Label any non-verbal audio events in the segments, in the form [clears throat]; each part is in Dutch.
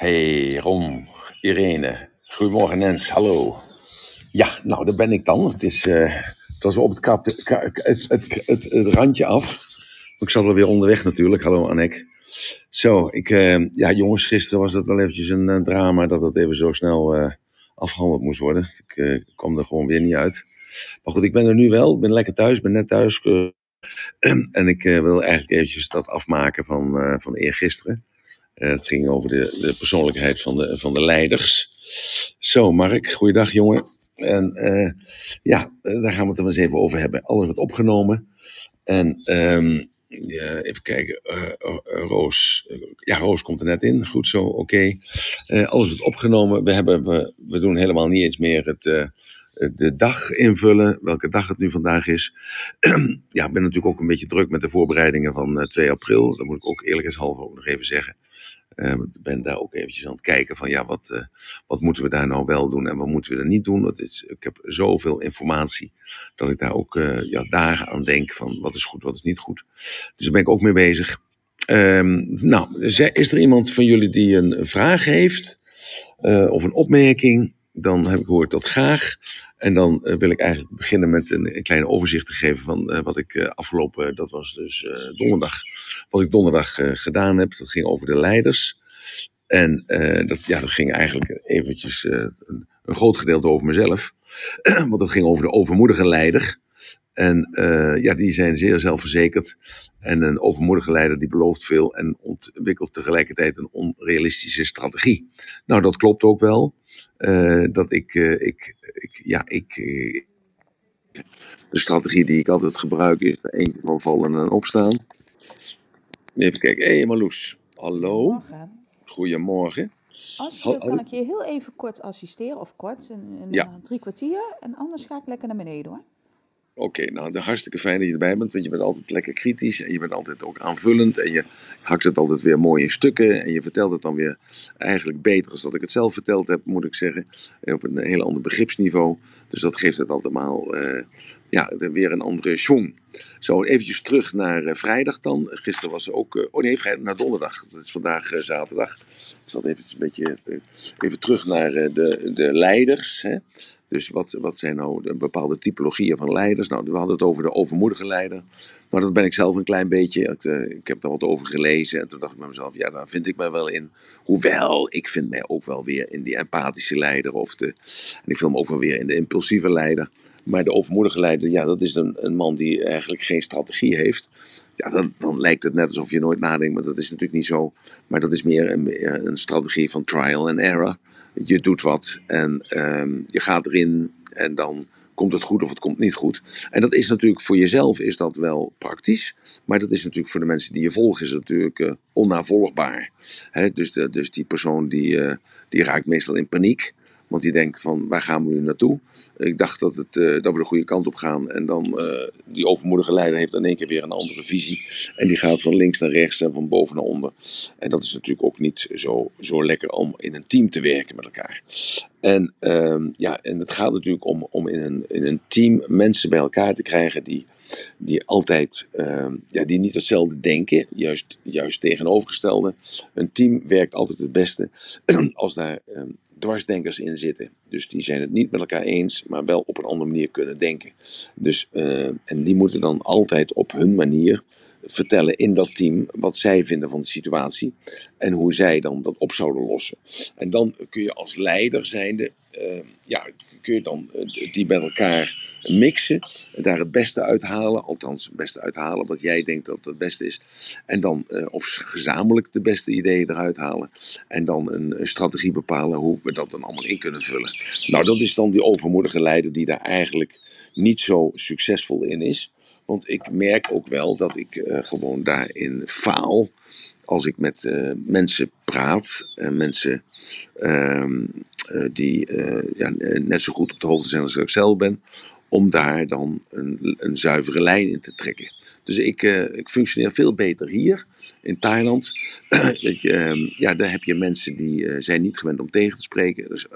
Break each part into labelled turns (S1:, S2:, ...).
S1: Hey Rom, Irene. Goedemorgen Nens, hallo. Ja, nou daar ben ik dan. Het, is, eh, het was wel op het, het, het, het, het randje af. Ik zat alweer onderweg natuurlijk. Hallo Annek. Zo, ik, eh, ja jongens, gisteren was het wel eventjes een eh, drama dat het even zo snel eh, afgehandeld moest worden. Ik kwam er gewoon weer niet uit. Maar goed, ik ben er nu wel. Ik ben lekker thuis, ben net thuis. [clears throat] en ik wil eigenlijk eventjes dat afmaken van, van eergisteren. Eh, het ging over de, de persoonlijkheid van de, van de leiders. Zo, Mark, goeiedag jongen. En eh, ja, eh, daar gaan we het er eens even over hebben. Alles wordt opgenomen. En ehm, ja, even kijken, Roos. Ja, Roos komt er net in. Goed zo, oké. Alles wordt opgenomen. We, hebben, we, we doen helemaal niet eens meer het, de dag invullen, welke dag het nu vandaag is. [clears throat] ja, ik ben natuurlijk ook een beetje druk met de voorbereidingen van eh, 2 april. Dat moet ik ook eerlijkheidshalve ook nog even zeggen. Eh, ik ben daar ook eventjes aan het kijken van ja, wat, eh, wat moeten we daar nou wel doen en wat moeten we er niet doen. Dat is, ik heb zoveel informatie dat ik daar ook eh, ja, dagen aan denk van wat is goed, wat is niet goed. Dus daar ben ik ook mee bezig. Ehm, nou, is er- iemand van jullie die een vraag heeft of een opmerking? Dan heb ik gehoord dat graag. En dan eh, wil ik eigenlijk beginnen met een, een klein overzicht te geven van eh, wat ik eh, afgelopen, dat was dus donderdag, wat ik donderdag gedaan heb. Dat ging over de leiders. En dat, ja, dat ging eigenlijk eventjes een groot gedeelte over mezelf. [clears throat] Want dat ging over de overmoedige leider. En eh, ja, die zijn zeer zelfverzekerd. En een overmoedige leider die belooft veel en ontwikkelt tegelijkertijd een onrealistische strategie. Nou, dat klopt ook wel. Eh, dat ik, eh, ik, ik, ja, ik, de strategie die ik altijd gebruik is één keer van vallen en opstaan. Even kijken. Hé, hey, Marloes. Hallo.
S2: Goedemorgen.
S1: Goedemorgen.
S2: Als je, kan ik je heel even kort assisteren, of kort,
S1: Ja.
S2: eh, drie kwartier. En anders ga ik lekker naar beneden hoor.
S1: Oké, nou, de hartstikke fijn dat je erbij bent, want je bent altijd lekker kritisch en je bent altijd ook aanvullend en je hakt het altijd weer mooi in stukken en je vertelt het dan weer eigenlijk beter als dat ik het zelf verteld heb, moet ik zeggen, en op een heel ander begripsniveau. Dus dat geeft het allemaal eh, ja, weer een andere schwung. Zo, eventjes terug naar eh, vrijdag dan. Gisteren was ook, eh, oh nee, vrijdag naar donderdag. Het is vandaag eh, zaterdag. Ik zat even een beetje, eh, even terug naar eh, de, de leiders, hè. Dus wat, wat zijn nou de bepaalde typologieën van leiders? Nou, we hadden het over de overmoedige leider. Nou, dat ben ik zelf een klein beetje. Ik, eh, ik heb daar wat over gelezen. En toen dacht ik bij mezelf, ja, daar vind ik mij wel in. Hoewel, ik vind mij ook wel weer in die empathische leider. Of de, en ik me ook wel weer in de impulsieve leider. Maar de overmoedige leider, ja, dat is een, een man die eigenlijk geen strategie heeft. Ja, dan, dan lijkt het net alsof je nooit nadenkt, maar dat is natuurlijk niet zo. Maar dat is meer een, een strategie van trial and error. Je doet wat en ehm, je gaat erin en dan komt het goed of het komt niet goed. En dat is natuurlijk voor jezelf is dat wel praktisch, maar dat is natuurlijk voor de mensen die je volgen is natuurlijk eh, onnavolgbaar. Dus, dus die persoon die, eh, die raakt meestal in paniek. Want die denkt van, waar gaan we nu naartoe? Ik dacht dat, het, eh, dat we de goede kant op gaan. En dan, eh, die overmoedige leider heeft in één keer weer een andere visie. En die gaat van links naar rechts en van boven naar onder. En dat is natuurlijk ook niet zo, zo lekker om in een team te werken met elkaar. En, ehm, ja, en het gaat natuurlijk om, om in, een, in een team mensen bij elkaar te krijgen die, die altijd, ehm, ja, die niet hetzelfde denken, juist, juist tegenovergestelde. Een team werkt altijd het beste [clears throat] als daar ehm, dwarsdenkers in zitten. Dus die zijn het niet met elkaar eens, maar wel op een andere manier kunnen denken. Dus, eh, en die moeten dan altijd op hun manier vertellen in dat team wat zij vinden van de situatie en hoe zij dan dat op zouden lossen. En dan kun je als leider zijnde, eh, ja, kun je dan eh, die bij elkaar mixen, daar het beste uithalen, althans het beste uithalen wat jij denkt dat het beste is, en dan eh, of gezamenlijk de beste ideeën eruit halen en dan een, strategie bepalen hoe we dat dan allemaal in kunnen vullen. Nou, dat is dan die overmoedige leider die daar eigenlijk niet zo succesvol in is. Want ik merk ook wel dat ik eh, gewoon daarin faal. Als ik met eh, mensen praat. En mensen ehm, eh, die ja, net zo goed op de hoogte zijn als ik zelf ben. Om daar dan een, een zuivere lijn in te trekken. Dus ik, uh, ik functioneer veel beter hier in Thailand. [clears throat] je, ehm, ja, daar heb je mensen die uh, zijn niet gewend om tegen te spreken. Is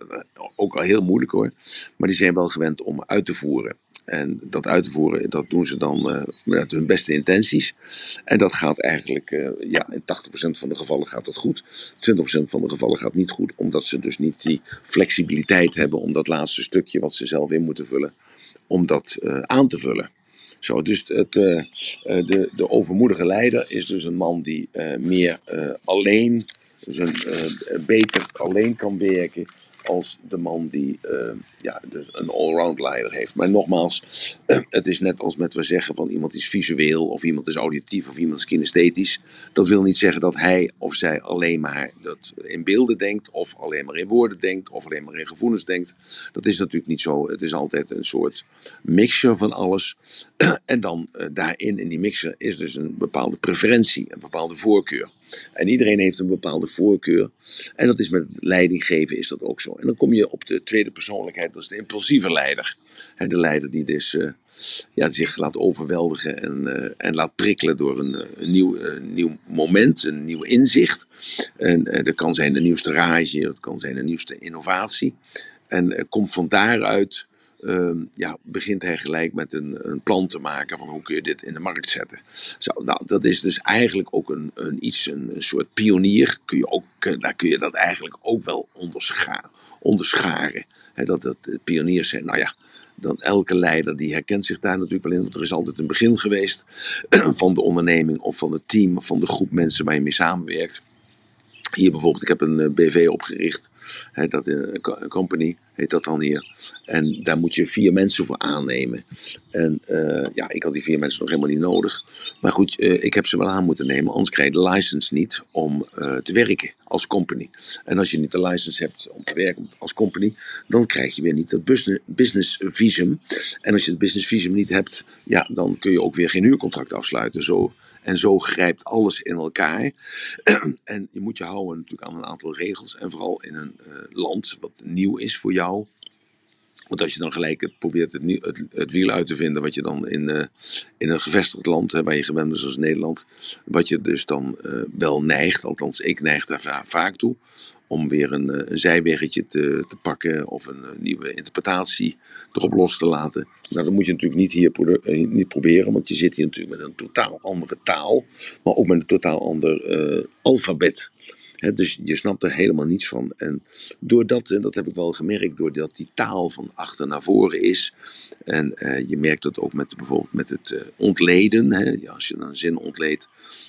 S1: ook al heel moeilijk hoor. Maar die zijn wel gewend om uit te voeren. En dat uit te voeren, dat doen ze dan met hun beste intenties. En dat gaat eigenlijk, ja, in 80% van de gevallen gaat dat goed. 20% van de gevallen gaat niet goed, omdat ze dus niet die flexibiliteit hebben om dat laatste stukje wat ze zelf in moeten vullen, om dat uh, aan te vullen. Zo, dus het, de, de overmoedige leider is dus een man die meer alleen, dus een, beter alleen kan werken als de man die uh, ja, dus een allround leider heeft. Maar nogmaals, [clears throat] het is net als met we zeggen van iemand is visueel of iemand is auditief of iemand is kinesthetisch. Dat wil niet zeggen dat hij of zij alleen maar dat in beelden denkt of alleen maar in woorden denkt of alleen maar in gevoelens denkt. Dat is natuurlijk niet zo. Het is altijd een soort mixture van alles. [clears throat] en dan uh, daarin, in die mixture, is dus een bepaalde preferentie, een bepaalde voorkeur. En iedereen heeft een bepaalde voorkeur. En dat is met leidinggeven is dat ook zo. En dan kom je op de tweede persoonlijkheid, dat is de impulsieve leider. de leider die dus uh, ja, zich laat overweldigen en, uh, en laat prikkelen door een, een nieuw, nieuw moment, een nieuw inzicht. En uh, dat kan zijn de nieuwste rage, dat kan zijn de nieuwste innovatie. En komt van daaruit uh, ja, begint hij gelijk met een, een, plan te maken van hoe kun je dit in de markt zetten. Zo, nou, dat is dus eigenlijk ook een, een iets, een, soort pionier. Kun je ook, daar kun je dat eigenlijk ook wel onderscha onderscharen. Dat dat pioniers zijn, nou ja, dan elke leider die herkent zich daar natuurlijk wel in. Want er is altijd een begin geweest [clears throat] van de onderneming of van het team of van de groep mensen waar je mee samenwerkt. Hier bijvoorbeeld, ik heb een uh, BV opgericht. He, dat, uh, een company heet dat dan hier. En daar moet je vier mensen voor aannemen. En uh, ja, ik had die vier mensen nog helemaal niet nodig. Maar goed, ik heb ze wel aan moeten nemen. Anders krijg je de license niet om te werken als company. En als je niet de license hebt om te werken als company, dan krijg je weer niet dat business visum. En als je het business visum niet hebt, ja, dan kun je ook weer geen huurcontract afsluiten. Zo en zo grijpt alles in elkaar. [clears throat] en je moet je houden natuurlijk aan een aantal regels. En vooral in een uh, land wat nieuw is voor jou. Want als je dan gelijk probeert het, het, het, wiel uit te vinden, wat je dan in, uh, in een gevestigd land, hè, waar je gewend bent zoals Nederland, wat je dus dan uh, wel neigt, althans ik neig daar va vaak toe, om weer een, een zijweggetje te, te, pakken of een, een, nieuwe interpretatie erop los te laten. Nou, dat moet je natuurlijk niet hier pro niet proberen, want je zit hier natuurlijk met een totaal andere taal, maar ook met een totaal ander alfabet. Dus je snapt er helemaal niets van. En doordat, en dat heb ik wel gemerkt, doordat die taal van achter naar voren is. En uh, je merkt dat ook met bijvoorbeeld met het uh, ontleden. Ja, als je een zin ontleedt,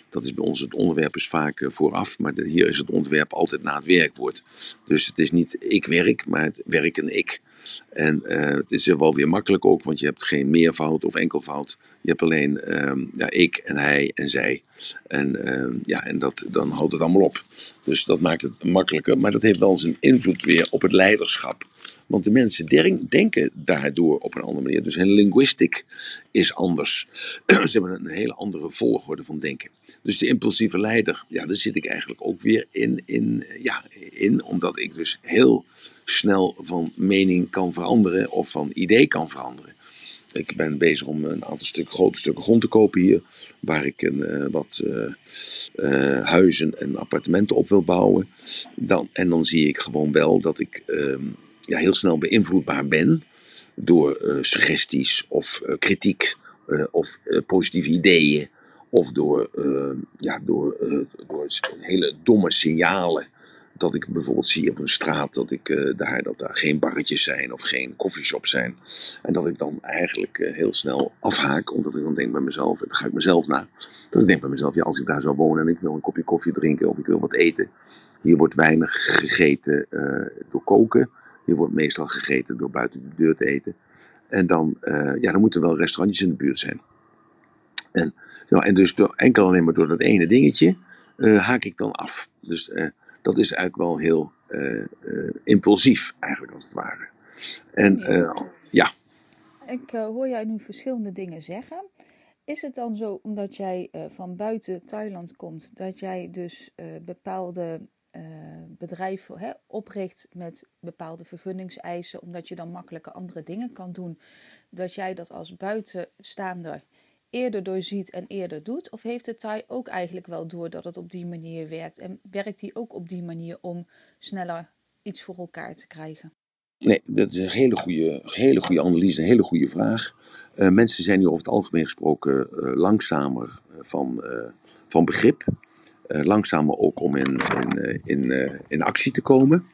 S1: dat is bij ons het onderwerp is vaak uh, vooraf. Maar hier is het onderwerp altijd na het werkwoord. Dus het is niet ik werk, maar het werken ik. En uh, het is wel weer makkelijk ook, want je hebt geen meervoud of enkelvoud. Je hebt alleen um, ja, ik en hij en zij. En, uh, ja, en dat, dan houdt het allemaal op. Dus dat maakt het makkelijker. Maar dat heeft wel zijn invloed weer op het leiderschap. Want de mensen denken daardoor op een andere manier. Dus hun linguistic is anders. [clears throat] Ze hebben een hele andere volgorde van denken. Dus de impulsieve leider, ja, daar zit ik eigenlijk ook weer in, in, ja, in omdat ik dus heel snel van mening kan veranderen of van idee kan veranderen. Ik ben bezig om een aantal stuk, grote stukken grond te kopen hier, waar ik een, uh, wat uh, uh, huizen en appartementen op wil bouwen. Dan, en dan zie ik gewoon wel dat ik ja, heel snel beïnvloedbaar ben door suggesties of kritiek of positieve ideeën. Of door, ja, door, door hele domme signalen dat ik bijvoorbeeld zie op een straat dat, ik, uh, daar, dat daar geen barretjes zijn of geen koffieshops zijn. En dat ik dan eigenlijk uh, heel snel afhaak, omdat ik dan denk bij mezelf, en dan ga ik mezelf na. Dat ik denk bij mezelf, ja, als ik daar zou wonen en ik wil een kopje koffie drinken of ik wil wat eten. Hier wordt weinig gegeten uh, door koken. Hier wordt meestal gegeten door buiten de deur te eten. En dan, ja, dan moeten wel restaurantjes in de buurt zijn. En, nou, en dus door, enkel alleen maar door dat ene dingetje haak ik dan af. Dus dat is eigenlijk wel heel uh, uh, impulsief, eigenlijk als het ware. En ja.
S2: Ik hoor jij nu verschillende dingen zeggen. Is het dan zo, omdat jij van buiten Thailand komt, dat jij dus bepaalde bedrijf hè, opricht met bepaalde vergunningseisen, omdat je dan makkelijker andere dingen kan doen, dat jij dat als buitenstaander eerder doorziet en eerder doet? Of heeft de Thai ook eigenlijk wel door dat het op die manier werkt? En werkt hij ook op die manier om sneller iets voor elkaar te krijgen?
S1: Nee, dat is een hele goede, hele goede analyse, een hele goede vraag. Uh, mensen zijn nu over het algemeen gesproken uh, langzamer van, uh, van begrip. langzamer ook om in, in, in, in actie te komen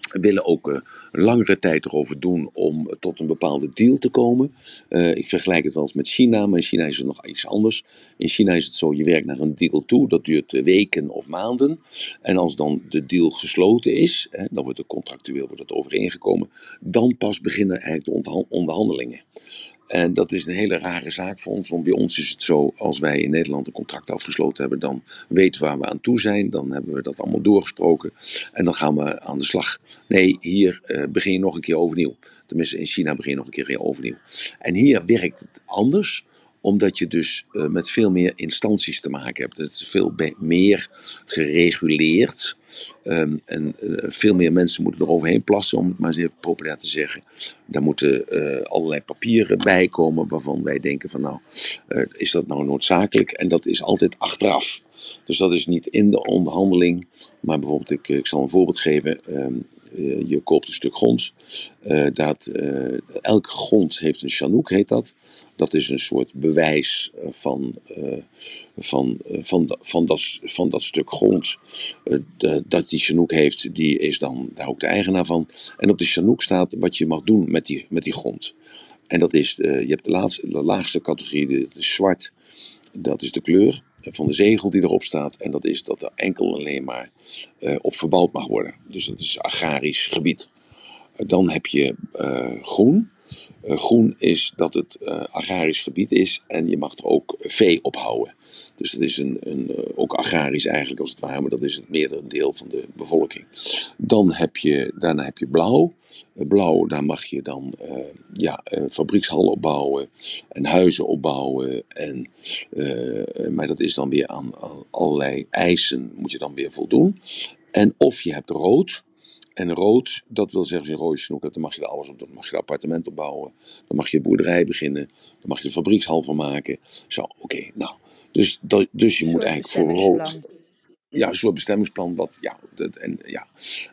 S1: willen ook uh, langere tijd erover doen om tot een bepaalde deal te komen. Uh, ik vergelijk het wel eens met China, maar in China is het nog iets anders. In China is het zo, je werkt naar een deal toe, dat duurt weken of maanden. En als dan de deal gesloten is, hè, dan wordt het contractueel wordt het overeengekomen, dan pas beginnen eigenlijk de onderhandelingen. En dat is een hele rare zaak voor ons, want bij ons is het zo, als wij in Nederland een contract afgesloten hebben, dan weten we waar we aan toe zijn, dan hebben we dat allemaal doorgesproken en dan gaan we aan de slag. Nee, hier uh, begin je nog een keer overnieuw. Tenminste, in China begin je nog een keer overnieuw. En hier werkt het anders omdat je dus uh, met veel meer instanties te maken hebt. Het is veel meer gereguleerd. Um, en uh, veel meer mensen moeten er overheen plassen, om het maar even populair te zeggen. Daar moeten uh, allerlei papieren bij komen waarvan wij denken van nou, is dat nou noodzakelijk? En dat is altijd achteraf. Dus dat is niet in de onderhandeling. Maar bijvoorbeeld, ik, ik zal een voorbeeld geven. Um, uh, je koopt een stuk grond. Uh, dat, uh, elke grond heeft een chanouk, heet dat. Dat is een soort bewijs van, van, van, van, dat, van dat stuk grond. Dat die chanouk heeft, die is dan daar ook de eigenaar van. En op de chanouk staat wat je mag doen met die, met die grond. En dat is, je hebt de, laagste categorie, de zwart. Dat is de kleur van de zegel die erop staat. En dat is dat er enkel alleen maar uh, op verbouwd mag worden. Dus dat is agrarisch gebied. Uh, dan heb je uh, groen. Groen is dat het agrarisch gebied is en je mag er ook vee op houden. Dus dat is een, een, ook agrarisch eigenlijk als het ware, maar dat is het meerdere van de bevolking. Dan heb je, daarna heb je blauw. Blauw, daar mag je dan uh, ja, uh, fabriekshallen opbouwen en huizen opbouwen. En, maar dat is dan weer aan, allerlei eisen, moet je dan weer voldoen. En of je hebt rood. En rood, dat wil zeggen, je rode snoek hebt, dan mag je er alles op doen. Dan mag je een appartement opbouwen. Dan mag je een boerderij beginnen. Dan mag je een fabriekshal van maken. Zo, oké, okay, nou. Dus, dus je moet eigenlijk voor rood ja, een soort bestemmingsplan. Wat, ja, dat, en, ja.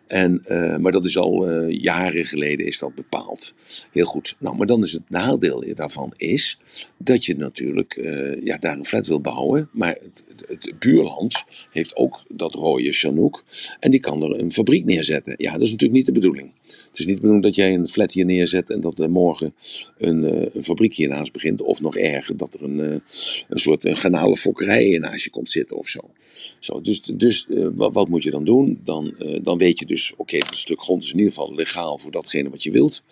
S1: En, uh, maar dat is al uh, jaren geleden is dat bepaald. Heel goed. Nou, maar dan is het nadeel daarvan is dat je natuurlijk uh, ja, daar een flat wil bouwen. Maar het, het, het, buurland heeft ook dat rode Chanook. En die kan er een fabriek neerzetten. Ja, dat is natuurlijk niet de bedoeling. Het is niet de bedoeling dat jij een flat hier neerzet en dat er morgen een, een fabriek hiernaast begint. Of nog erger, dat er een, een soort een ganale fokkerij naast je komt zitten of zo. dus dus wat, moet je dan doen? Dan, dan weet je dus, oké, okay, stuk grond is in ieder geval legaal voor datgene wat je wilt.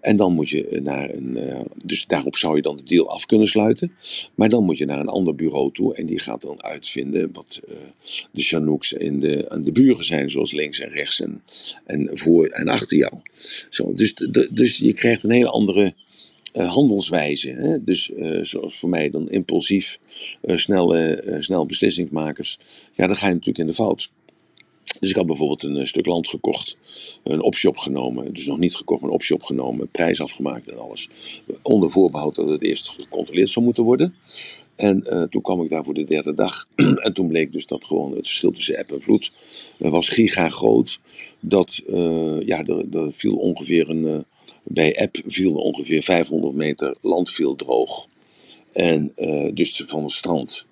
S1: En dan moet je naar een, dus daarop zou je dan de deal af kunnen sluiten. Maar dan moet je naar een ander bureau toe en die gaat dan uitvinden wat de Chanooks in de, aan de buren zijn, zoals links en rechts en, en voor en achter jou. Dus, dus je krijgt een hele andere uh, handelswijze. Hè? Dus uh, zoals voor mij dan impulsief, uh, snelle, snel beslissingsmakers. Ja, dan ga je natuurlijk in de fout. Dus ik had bijvoorbeeld een stuk land gekocht, een optie opgenomen, dus nog niet gekocht, maar een optie opgenomen, prijs afgemaakt en alles. Onder voorbehoud dat het eerst gecontroleerd zou moeten worden. En uh, toen kwam ik daar voor de derde dag. [clears throat] en toen bleek dus dat gewoon het verschil tussen app en vloed uh, was giga groot. Dat, uh, ja, er, er, viel ongeveer een, bij App viel ongeveer 500 meter land viel droog. En dus van het strand.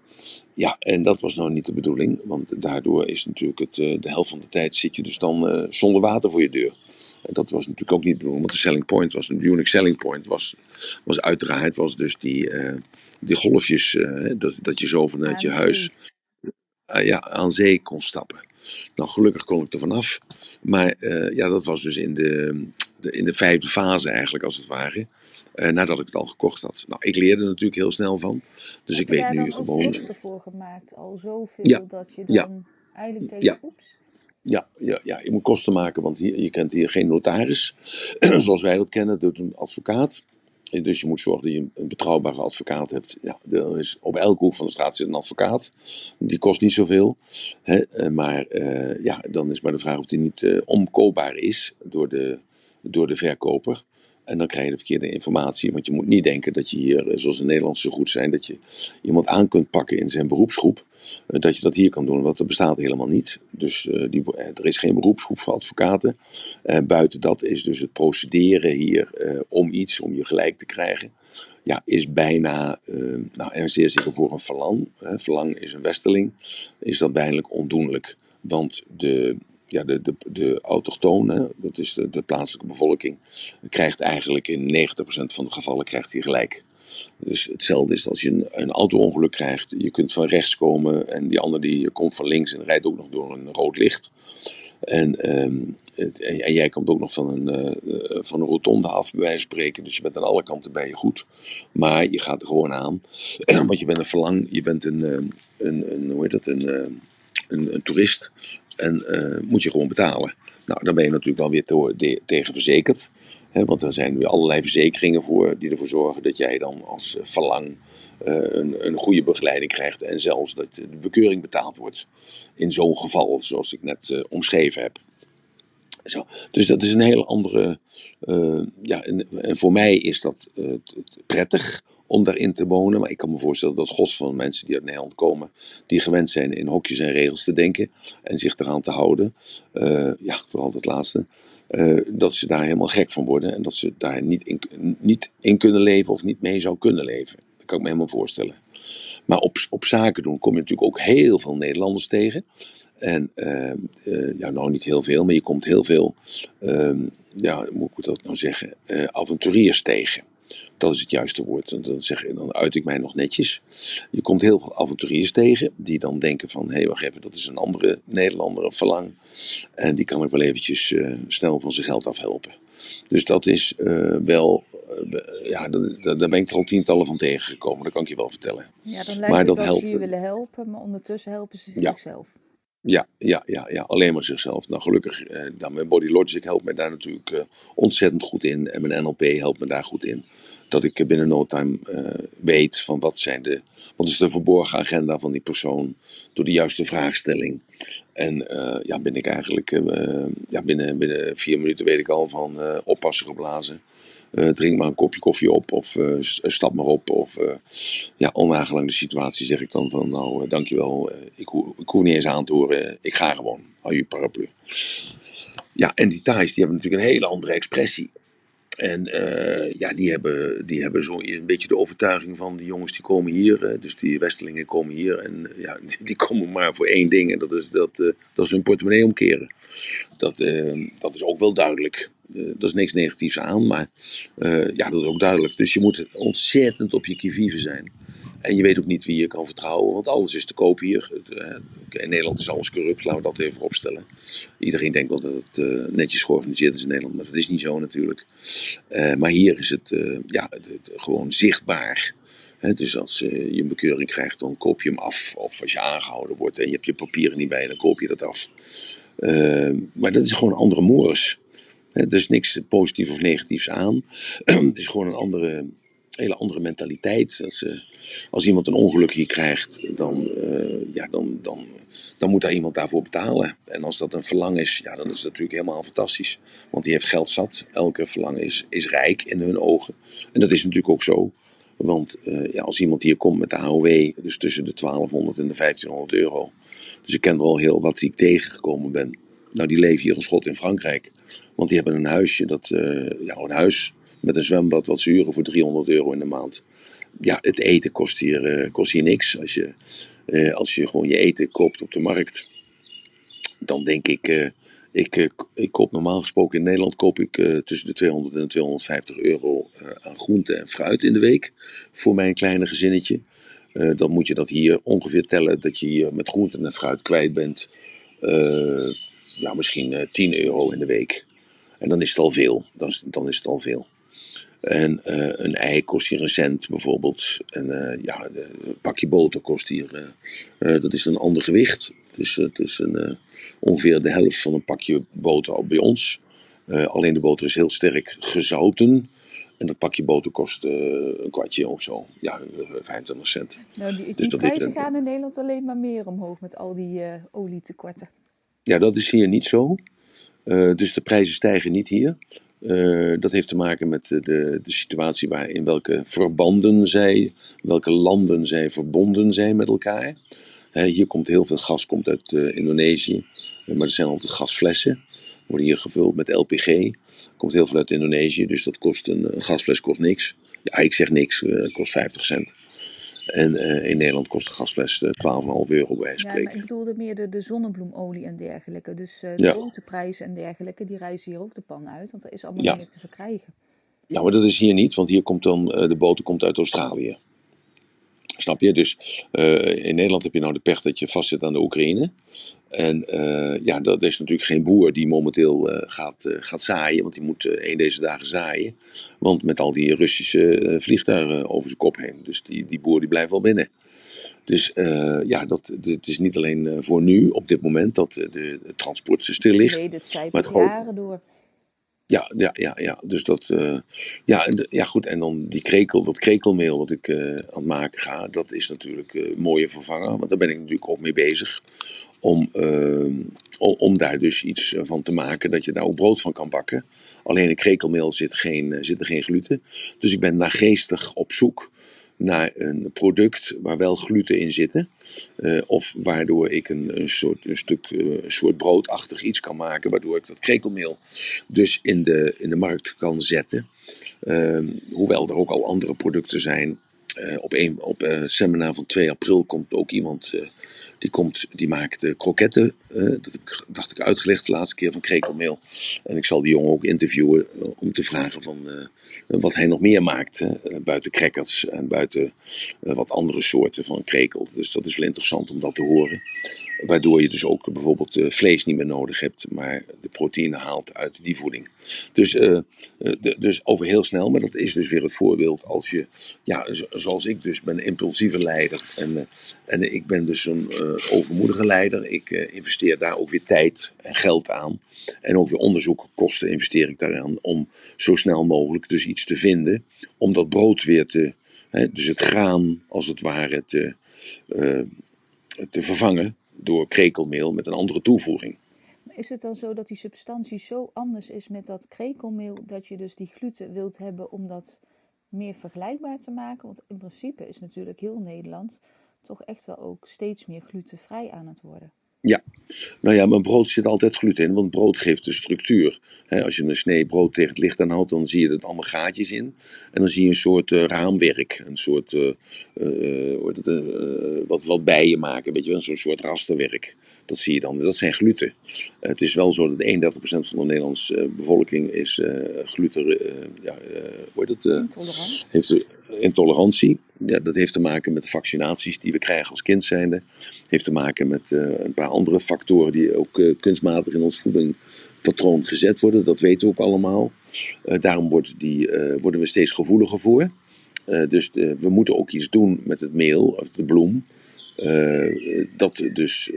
S1: Ja, en dat was nou niet de bedoeling, want daardoor is natuurlijk het, uh, de helft van de tijd zit je dus dan uh, zonder water voor je deur. En dat was natuurlijk ook niet de bedoeling, want de selling point was, een unique selling point was, was uiteraard was dus die, die golfjes, dat, dat je zo vanuit je huis ja, aan zee kon stappen. Nou, gelukkig kon ik er vanaf. Maar ja, dat was dus in de, de, in de vijfde fase eigenlijk, als het ware. Uh, nadat ik het al gekocht had. Nou, ik leerde er natuurlijk heel snel van. Dus
S2: Heb
S1: ik weet nu gewoon.
S2: Heb je daar voor gemaakt? Al zoveel ja. dat je dan ja. eigenlijk tegen
S1: ja. Oeps. Ja, ja, ja, je moet kosten maken, want hier, je kent hier geen notaris. [clears throat] Zoals wij dat kennen, doet een advocaat. Dus je moet zorgen dat je een betrouwbare advocaat hebt. Ja, er is, op elke hoek van de straat zit een advocaat. Die kost niet zoveel. Hè? Eh, maar uh, ja, dan is maar de vraag of die niet uh, omkoopbaar is door de, door de verkoper. En dan krijg je de verkeerde informatie. Want je moet niet denken dat je hier, zoals in Nederland zo goed zijn, dat je iemand aan kunt pakken in zijn beroepsgroep. Dat je dat hier kan doen, want dat bestaat helemaal niet. Dus die, er is geen beroepsgroep voor advocaten. buiten dat is dus het procederen hier om iets, om je gelijk te krijgen. Ja, is bijna, nou en zeer zeker voor een verlang. Verlang is een westeling. Is dat bijna ondoenlijk. Want de, ja, de, de, de dat is de, de plaatselijke bevolking, krijgt eigenlijk in 90% van de gevallen krijgt hij gelijk. Dus hetzelfde is als je een, een auto-ongeluk krijgt. Je kunt van rechts komen en die ander die komt van links en rijdt ook nog door een rood licht. En, um, het, en, jij komt ook nog van een, uh, van een rotonde af, bij wijze van spreken. Dus je bent aan alle kanten bij je goed. Maar je gaat er gewoon aan. [clears throat] Want je bent een verlang, je bent een, een, een, hoe heet dat, een, een, een toerist. En uh, moet je gewoon betalen. Nou, dan ben je natuurlijk wel weer te, tegen verzekerd. Hè, want er zijn weer allerlei verzekeringen voor die ervoor zorgen dat jij dan als verlang uh, een, een goede begeleiding krijgt. En zelfs dat de bekeuring betaald wordt. In zo'n geval, zoals ik net omschreven heb. Zo. Dus dat is een hele andere. ja, en, en, voor mij is dat prettig om daarin te wonen. Maar ik kan me voorstellen dat gos van mensen die uit Nederland komen, die gewend zijn in hokjes en regels te denken en zich eraan te houden, uh, ja, vooral dat laatste, uh, dat ze daar helemaal gek van worden en dat ze daar niet in, niet in kunnen leven of niet mee zou kunnen leven. Dat kan ik me helemaal voorstellen. Maar op, op zaken doen kom je natuurlijk ook heel veel Nederlanders tegen. En uh, ja, nou niet heel veel, maar je komt heel veel, ehm, ja, hoe moet ik dat nou zeggen, avonturiers tegen. Dat is het juiste woord. En dan, zeg, dan uit ik mij nog netjes. Je komt heel veel avonturiers tegen die dan denken van... hé, hey, wacht even, dat is een andere Nederlander, een verlang. En die kan ik wel eventjes uh, snel van zijn geld afhelpen. Dus dat is uh, wel... Uh, ja, daar, ben ik er al tientallen van tegengekomen. Dat kan ik je wel vertellen.
S2: Ja, dan lijkt maar het alsof ze je willen helpen, maar ondertussen helpen ze zichzelf.
S1: Ja, ja, ja, ja, alleen maar zichzelf. Nou, gelukkig, eh, dan mijn Body Logic helpt me daar natuurlijk uh, ontzettend goed in. En mijn NLP helpt me daar goed in. Dat ik binnen no time uh, weet van wat, zijn de, wat is de verborgen agenda van die persoon. Door de juiste vraagstelling. En ja, ben ik eigenlijk, ja, binnen, binnen vier minuten weet ik al van oppassen geblazen. Uh, drink maar een kopje koffie op of uh, stap maar op. Of uh, ja, de situatie zeg ik dan van nou dankjewel, ik, ho ik hoef niet eens aan te horen, ik ga gewoon, hou je paraplu. Ja, en die Thais die hebben natuurlijk een hele andere expressie. En ja, die hebben, die hebben zo een beetje de overtuiging van die jongens die komen hier, dus die Westelingen komen hier en ja, die, [laughs] die, komen maar voor één ding en dat is, dat, dat is hun portemonnee omkeren. Dat, dat is ook wel duidelijk. Uh, dat is niks negatiefs aan, maar uh, ja, dat is ook duidelijk. Dus je moet ontzettend op je kivive zijn. En je weet ook niet wie je kan vertrouwen, want alles is te koop hier. Uh, in Nederland is alles corrupt, laten we dat even opstellen. Iedereen denkt wel dat het netjes georganiseerd is in Nederland, maar dat is niet zo natuurlijk. maar hier is het, ja, gewoon zichtbaar. Dus als je een bekeuring krijgt, dan koop je hem af. Of als je aangehouden wordt en je hebt je papieren niet bij, dan koop je dat af. maar dat is gewoon andere moers. Er is niks positiefs of negatiefs aan. [clears throat] het is gewoon een andere, hele andere mentaliteit. Als, uh, als iemand een ongeluk hier krijgt, dan, uh, ja, dan, dan, dan moet daar iemand daarvoor betalen. En als dat een verlang is, ja, dan is het natuurlijk helemaal fantastisch. Want die heeft geld zat. Elke verlang is, is rijk in hun ogen. En dat is natuurlijk ook zo. Want uh, ja, als iemand hier komt met de AOW, dus tussen de 1200 en de 1500 euro. Dus ik ken er al heel wat die ik tegengekomen ben. Nou, die leven hier als schot in Frankrijk. Want die hebben een huisje, dat, uh, ja, een huis met een zwembad wat ze huren voor 300 euro in de maand. Ja, het eten kost hier, uh, kost hier niks. Als je, uh, als je gewoon je eten koopt op de markt, dan denk ik, ik, ik koop normaal gesproken in Nederland koop ik tussen de 200 en 250 euro aan groente en fruit in de week voor mijn kleine gezinnetje. dan moet je dat hier ongeveer tellen dat je hier met groente en fruit kwijt bent. Ja, misschien 10 euro in de week. En dan is het al veel. Dan is, dan is het al veel. En uh, een ei kost hier een cent bijvoorbeeld. En uh, ja, een pakje boter kost hier, uh, dat is een ander gewicht. Dus het is een, ongeveer de helft van een pakje boter bij ons. alleen de boter is heel sterk gezouten. En dat pakje boter kost een kwartje of zo. Ja, 25 cent.
S2: Nou, die, dus die prijzen gaan in Nederland alleen maar meer omhoog met al die olietekorten.
S1: Ja, dat is hier niet zo. dus de prijzen stijgen niet hier. Uh, dat heeft te maken met de, de situatie waar, in welke verbanden zij, welke landen zij verbonden zijn met elkaar. hier komt heel veel gas komt uit uh, Indonesië, maar er zijn altijd gasflessen. Worden hier gevuld met LPG. Komt heel veel uit Indonesië, dus dat kost een, een gasfles kost niks. Ja, ik zeg niks, kost 50 cent. En uh, in Nederland kost de gasfles 12,5 euro bij spreken. Ja, maar
S2: ik bedoelde meer de, de zonnebloemolie en dergelijke. Dus uh, de ja. en dergelijke, die reizen hier ook de pan uit. Want er is allemaal ja. meer te verkrijgen.
S1: Nou, maar dat is hier niet, want hier komt dan, de boter komt uit Australië. Snap je? Dus in Nederland heb je nou de pech dat je vastzit aan de Oekraïne. En ja, dat is natuurlijk geen boer die momenteel gaat, gaat zaaien, want die moet een deze dagen zaaien. Want met al die Russische vliegtuigen over zijn kop heen. Dus die, die boer die blijft wel binnen. Dus ja, dat, het is niet alleen voor nu, op dit moment, dat de, het transport stil ligt.
S2: Nee, dat zijpelt jaren door.
S1: Ja, ja, ja, ja. Dus dat. Uh, ja, en ja, goed. En dan die krekel, dat krekelmeel wat ik uh, aan het maken ga, dat is natuurlijk uh, mooie vervangen. Want daar ben ik natuurlijk ook mee bezig. Om, om daar dus iets van te maken dat je daar ook brood van kan bakken. Alleen in krekelmeel zit, geen, zit er geen gluten. Dus ik ben nageestig op zoek naar een product waar wel gluten in zitten. Uh, of waardoor ik een, een, soort, een stuk uh, soort broodachtig iets kan maken, waardoor ik dat krekelmeel dus in de, in de markt kan zetten. Uh, hoewel er ook al andere producten zijn uh, op een op, uh, seminar van 2 april komt ook iemand uh, die, komt, die maakt kroketten. dat dacht ik uitgelegd de laatste keer van krekelmeel. En ik zal die jongen ook interviewen om te vragen van wat hij nog meer maakt. buiten crackers en buiten wat andere soorten van krekel. Dus dat is wel interessant om dat te horen. Waardoor je dus ook bijvoorbeeld uh, vlees niet meer nodig hebt, maar de proteïne haalt uit die voeding. Dus, uh, de, dus over heel snel, maar dat is dus weer het voorbeeld als je, ja, zoals ik dus ben, impulsieve leider. En, en ik ben dus een overmoedige leider. Ik investeer daar ook weer tijd en geld aan. En ook weer onderzoekkosten investeer ik daaraan om zo snel mogelijk dus iets te vinden. Om dat brood weer te, hè, dus het graan als het ware te, te vervangen door krekelmeel met een andere toevoeging.
S2: Is het dan zo dat die substantie zo anders is met dat krekelmeel dat je dus die gluten wilt hebben om dat meer vergelijkbaar te maken? Want in principe is natuurlijk heel Nederland toch echt wel ook steeds meer glutenvrij aan het worden.
S1: Ja, nou ja, maar brood zit altijd gluten in, want brood geeft de structuur. als je een snee brood tegen het licht aanhoudt, dan zie je er allemaal gaatjes in. En dan zie je een soort uh, raamwerk, een soort, uh, het, wat, wat bijen maken, weet je wel, zo'n soort rasterwerk. Dat zie je dan, dat zijn gluten. het is wel zo dat 31% van de Nederlandse bevolking is gluten, ja, hoe heet het?
S2: Intolerant.
S1: Heeft intolerantie. Ja, dat heeft te maken met de vaccinaties die we krijgen als kind zijnde. Heeft te maken met een paar andere factoren die ook kunstmatig in ons voedingpatroon gezet worden. Dat weten we ook allemaal. Daarom wordt die, worden we steeds gevoeliger voor. dus we moeten ook iets doen met het meel of de bloem. Dat, dus,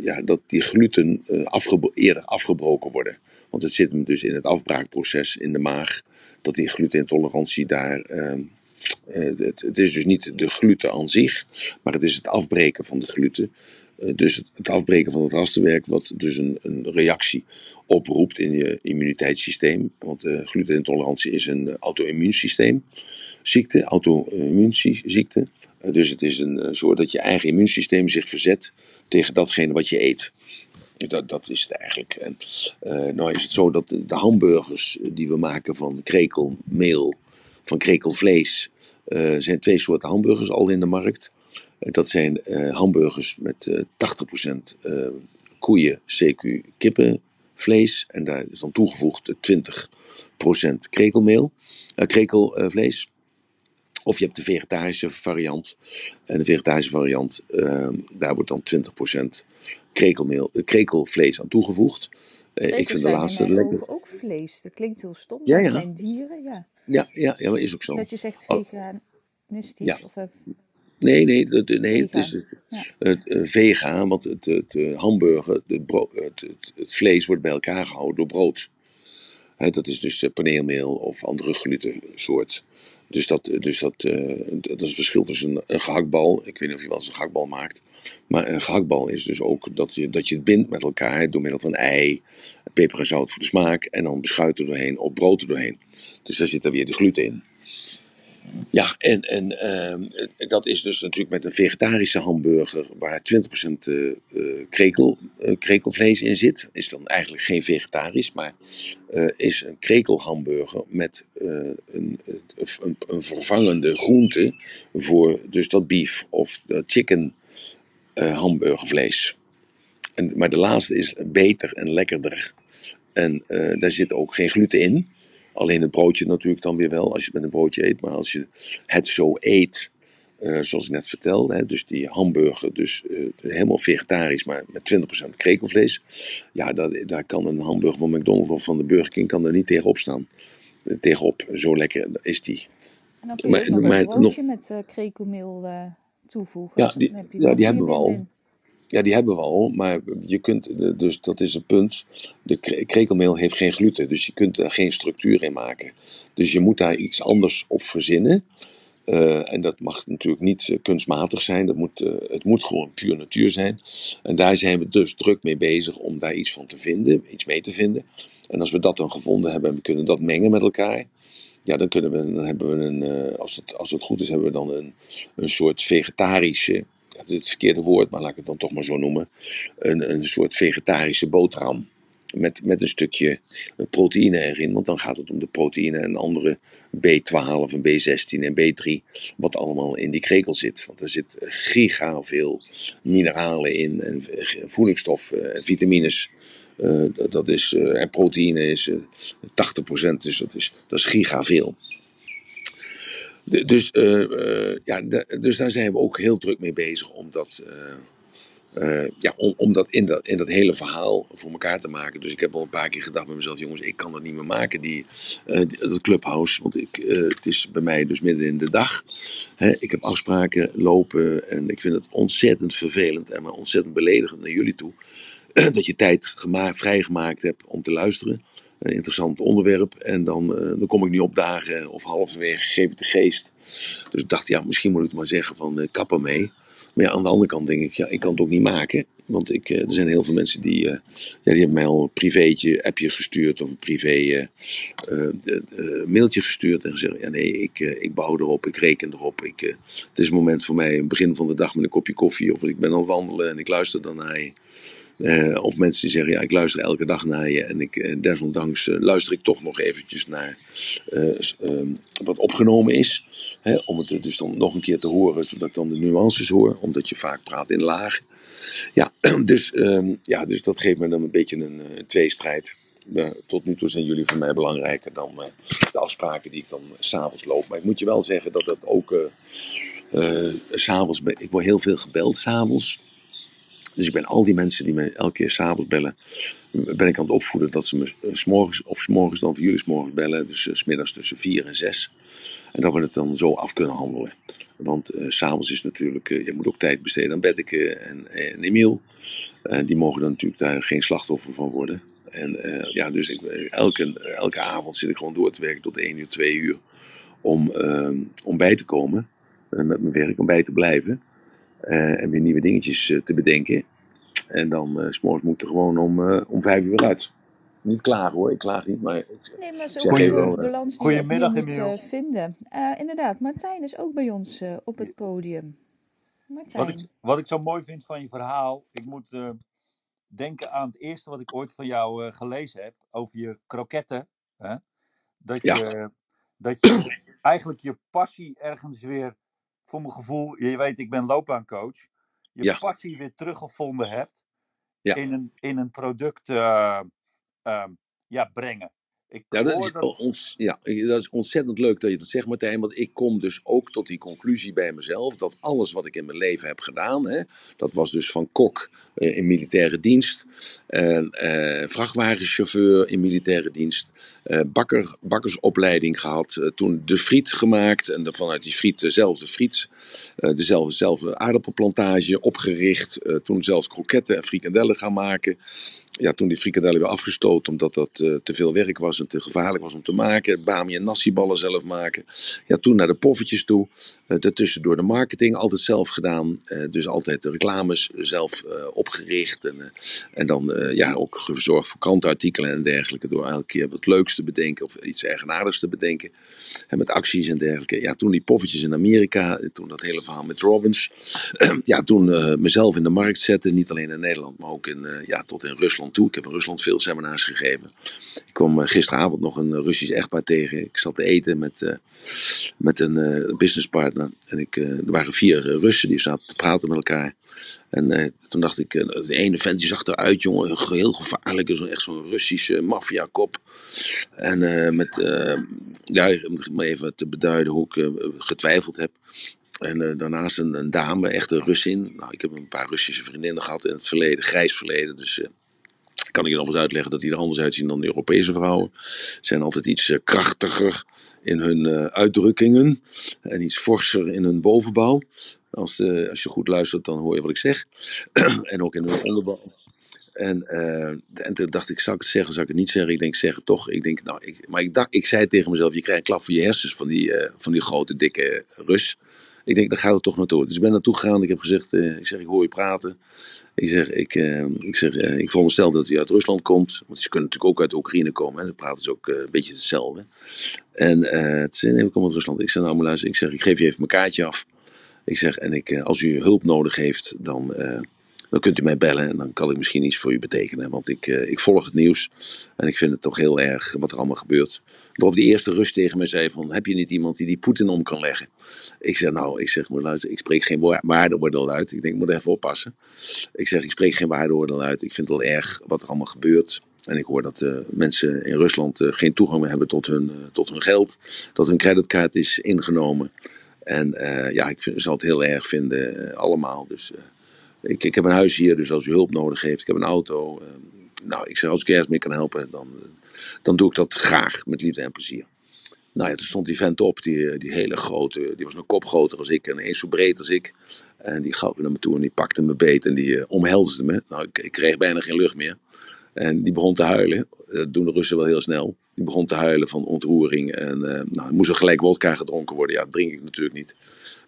S1: ja, dat die gluten afgebro eerder afgebroken worden. Want het zit dus in het afbraakproces in de maag. Dat die glutenintolerantie daar. Het, het, is dus niet de gluten aan zich, maar het is het afbreken van de gluten. Eh, dus het afbreken van het rasterwerk, wat dus een, een reactie oproept in je immuniteitssysteem. Want glutenintolerantie is een auto-immuunsysteem ziekte, auto-immuunziekte. Uh, dus het is een soort dat je eigen immuunsysteem zich verzet tegen datgene wat je eet. Dat, dat is het eigenlijk. En, uh, nou is het zo dat de, hamburgers die we maken van krekelmeel, van krekelvlees, uh, zijn twee soorten hamburgers al in de markt. Dat zijn hamburgers met uh, 80% uh, koeien, CQ, kippenvlees. En daar is dan toegevoegd 20% krekelmeel, krekelvlees. Of je hebt de vegetarische variant. En de vegetarische variant, daar wordt dan 20% krekelmeel, krekelvlees aan toegevoegd.
S2: ik vind de laatste lekker. Ook vlees. Dat klinkt heel stom. Ja, ja. Dat zijn dieren, ja.
S1: Ja, ja, ja, maar is ook zo.
S2: Dat je zegt veganistisch. Ja. Of,
S1: Nee, nee, het, nee het is het, het, uh, vega, want het, het, hamburger, het, het, het, vlees wordt bij elkaar gehouden door brood. Dat is dus paneelmeel of andere glutensoort. Dus, dat, dus dat, dat is het verschil tussen een, een gehaktbal. Ik weet niet of je wel eens een gehaktbal maakt. Maar een gehaktbal is dus ook dat je, dat je het bindt met elkaar door middel van ei, peper en zout voor de smaak. En dan beschuit er doorheen of brood er doorheen. Dus daar zit dan weer de gluten in. Ja, en, en ehm, dat is dus natuurlijk met een vegetarische hamburger waar 20% uh, krekel, uh, krekelvlees in zit. Is dan eigenlijk geen vegetarisch, maar is een krekelhamburger met een, een, een, vervangende groente voor dus dat beef of chicken hamburgervlees. En, maar de laatste is beter en lekkerder. En daar zit ook geen gluten in. Alleen het broodje natuurlijk dan weer wel, als je het met een broodje eet. Maar als je het zo eet, uh, zoals ik net vertelde, hè, dus die hamburger, dus uh, helemaal vegetarisch, maar met 20% krekelvlees. Ja, dat, daar kan een hamburger van McDonald's of van de Burger King kan er niet tegenop staan. Uh, tegenop, zo lekker is die.
S2: En dan kun je maar, nog maar, een broodje nog, met krekelmeel toevoegen.
S1: Ja, die, ja, die hebben we al. Ja, die hebben we al, maar je kunt, dus dat is het punt. De krekelmeel heeft geen gluten, dus je kunt er geen structuur in maken. Dus je moet daar iets anders op verzinnen. Uh, en dat mag natuurlijk niet uh, kunstmatig zijn, dat moet, uh, het moet gewoon puur natuur zijn. En daar zijn we dus druk mee bezig om daar iets van te vinden, iets mee te vinden. En als we dat dan gevonden hebben en we kunnen dat mengen met elkaar, ja, dan, kunnen we, dan hebben we een, als het, als het goed is, hebben we dan een, een soort vegetarische dat is het verkeerde woord, maar laat ik het dan toch maar zo noemen, een, een soort vegetarische boterham. Met, met een stukje proteïne erin, want dan gaat het om de proteïne en andere B12 en B16 en B3, wat allemaal in die krekel zit. Want er zit giga veel mineralen in en voedingsstoffen en vitamines. Uh, dat is, uh, en proteïne is uh, 80%, dus dat is, dat is giga veel. Dus, uh, ja, dus daar zijn we ook heel druk mee bezig om dat, uh, ja, om, om dat, in dat in dat hele verhaal voor elkaar te maken. Dus ik heb al een paar keer gedacht bij mezelf, jongens, ik kan dat niet meer maken, die, dat clubhouse. Want ik, het is bij mij dus midden in de dag. Hè, ik heb afspraken lopen en ik vind het ontzettend vervelend en maar ontzettend beledigend naar jullie toe. [clears throat] dat je tijd gemaakt, vrijgemaakt hebt om te luisteren een interessant onderwerp. En dan, uh, dan kom ik niet opdagen of halverwege ik de geest. Dus ik dacht, ja, misschien moet ik maar zeggen van uh, kapper mee. Maar ja, aan de andere kant denk ik, ja, ik kan het ook niet maken. Want ik, er zijn heel veel mensen die, ja, die hebben mij al een privéetje, appje gestuurd of een privé mailtje gestuurd. En gezegd, ja nee, ik, ik bouw erop, ik reken erop. Ik, het is een moment voor mij, een begin van de dag met een kopje koffie. Of ik ben het wandelen en ik luister dan naar je. Uh, of mensen die zeggen, ja, ik luister elke dag naar je en ik, uh, desondanks uh, luister ik toch nog eventjes naar ehm, wat opgenomen is. Hè, om het dus dan nog een keer te horen, zodat ik dan de nuances hoor, omdat je vaak praat in lagen. Ja, [clears throat] dus, um, ja, dus dat geeft me dan een beetje een, een tweestrijd. tot nu toe zijn jullie voor mij belangrijker dan de afspraken die ik dan s'avonds loop. Maar ik moet je wel zeggen dat dat ook s'avonds, ik word heel veel gebeld s'avonds dus ik ben al die mensen die me elke keer s'avonds bellen, ben ik aan het opvoeden dat ze me eh, s'morgens of s'morgens dan voor jullie s'morgens bellen. Dus uh, smiddags tussen vier en zes. En dat we het dan zo af kunnen handelen. Want uh, s'avonds is natuurlijk, je moet ook tijd besteden aan Betteke en, en Emiel. Die mogen dan natuurlijk daar geen slachtoffer van worden. En ja, dus ik, elke, elke avond zit ik gewoon door te werken tot 1 uur, 2 uur. Om, om bij te komen met mijn werk, om bij te blijven. Uh, en weer nieuwe dingetjes uh, te bedenken. En dan uh, s'morgens moet er gewoon om, om vijf uur uit. Niet klaar hoor, ik klaag niet, maar...
S2: Nee, maar zo is de balans die Goedemiddag, je moet vinden. inderdaad, Martijn is ook bij ons op het podium.
S3: Martijn. Wat ik, wat ik zo mooi vind van je verhaal, ik moet denken aan het eerste wat ik ooit van jou gelezen heb, over je kroketten. Hè? Dat, ja. je, dat je eigenlijk je passie ergens weer voor mijn gevoel, je weet, ik ben loopbaancoach, je passie weer teruggevonden hebt ja. in, een, in een product uh, uh, ja, brengen.
S1: Ik ja, dat is, Ons, ja, dat is ontzettend leuk dat je dat zegt, Martijn. Want ik kom dus ook tot die conclusie bij mezelf. Dat alles wat ik in mijn leven heb gedaan. Hè, dat was dus van kok uh, in militaire dienst. Uh, vrachtwagenchauffeur in militaire dienst. Uh, bakker, bakkersopleiding gehad. toen de friet gemaakt. En de, vanuit die friet dezelfde friet. dezelfde, dezelfde aardappelplantage opgericht. toen zelfs kroketten en frikandellen gaan maken. Ja, toen die frikadellen weer afgestoten, omdat dat te veel werk was en te gevaarlijk was om te maken. Bami en nassiballen zelf maken. Ja, toen naar de poffertjes toe. daartussen door de marketing, altijd zelf gedaan. dus altijd de reclames zelf opgericht. En, en dan ja, ook gezorgd voor krantenartikelen en dergelijke. Door elke keer wat leuks te bedenken of iets eigenaardigs te bedenken. En met acties en dergelijke. Ja, toen die poffertjes in Amerika, toen dat hele verhaal met Robbins. [clears throat] ja, toen mezelf in de markt zetten, niet alleen in Nederland, maar ook in, ja, tot in Rusland Ik heb in Rusland veel seminars gegeven. Ik kwam gisteravond nog een Russisch echtpaar tegen. Ik zat te eten met, met een businesspartner. En ik, er waren vier Russen die zaten te praten met elkaar. En toen dacht ik, de ene vent die zag eruit, jongen, heel gevaarlijk. Zo, echt zo'n Russische maffiakop. En met, ja, om even te beduiden hoe ik getwijfeld heb. En uh, daarnaast een, een, dame, echt een Russin. Nou, ik heb een paar Russische vriendinnen gehad in het verleden, grijs verleden. Dus uh, kan ik je nog eens uitleggen dat die er anders uitzien dan de Europese vrouwen. Zijn altijd iets uh, krachtiger in hun uitdrukkingen en iets forser in hun bovenbouw. Als, als je goed luistert, dan hoor je wat ik zeg. [clears throat] en ook in hun onderbouw. En, en toen dacht ik, zou ik het zeggen, zou ik het niet zeggen? Ik denk, zeg toch. Ik denk, nou, ik, maar ik, dacht, ik zei tegen mezelf, je krijgt een klap voor je hersens van die, van die grote, dikke Rus. Ik denk, daar gaat het toch naartoe. Dus ik ben naartoe gegaan. Ik heb gezegd, uh, ik zeg, ik hoor je praten. Ik zeg, ik, uh, ik, zeg, uh, ik veronderstel dat hij uit Rusland komt. Want ze kunnen natuurlijk ook uit Oekraïne komen. Hè. Dan praten ze ook een beetje hetzelfde. En het zei, nee, ik kom uit Rusland. Ik zeg, nou maar luister, ik zeg, ik geef je even mijn kaartje af. Ik zeg, en ik, als u hulp nodig heeft, dan dan kunt u mij bellen en dan kan ik misschien iets voor u betekenen. Want ik, ik volg het nieuws en ik vind het toch heel erg wat er allemaal gebeurt. Waarop die eerste rust tegen mij zei van, heb je niet iemand die die Poetin om kan leggen? Ik zeg, nou, ik zeg, maar luister, ik spreek geen waardeoordeel uit. Ik denk, ik moet even oppassen. Ik zeg, ik spreek geen waardeoordeel uit. Ik vind het wel erg wat er allemaal gebeurt. En ik hoor dat uh, mensen in Rusland uh, geen toegang meer hebben tot hun, uh, tot hun geld. Dat hun creditcard is ingenomen. En ja, ik zal het heel erg vinden, allemaal. Dus ik, ik heb een huis hier, dus als u hulp nodig heeft, ik heb een auto. Nou, ik zeg, als ik ergens mee kan helpen, dan, dan doe ik dat graag, met liefde en plezier. Nou ja, toen stond die vent op, die, die hele grote, die was een kop groter als ik en eens zo breed als ik. En die gaf naar me toe en die pakte me beet en die uh, omhelsde me. Nou, ik, ik, kreeg bijna geen lucht meer. En die begon te huilen. Dat doen de Russen wel heel snel. Die begon te huilen van ontroering. En uh, nou, moest er gelijk wodka gedronken worden. Ja, dat drink ik natuurlijk niet.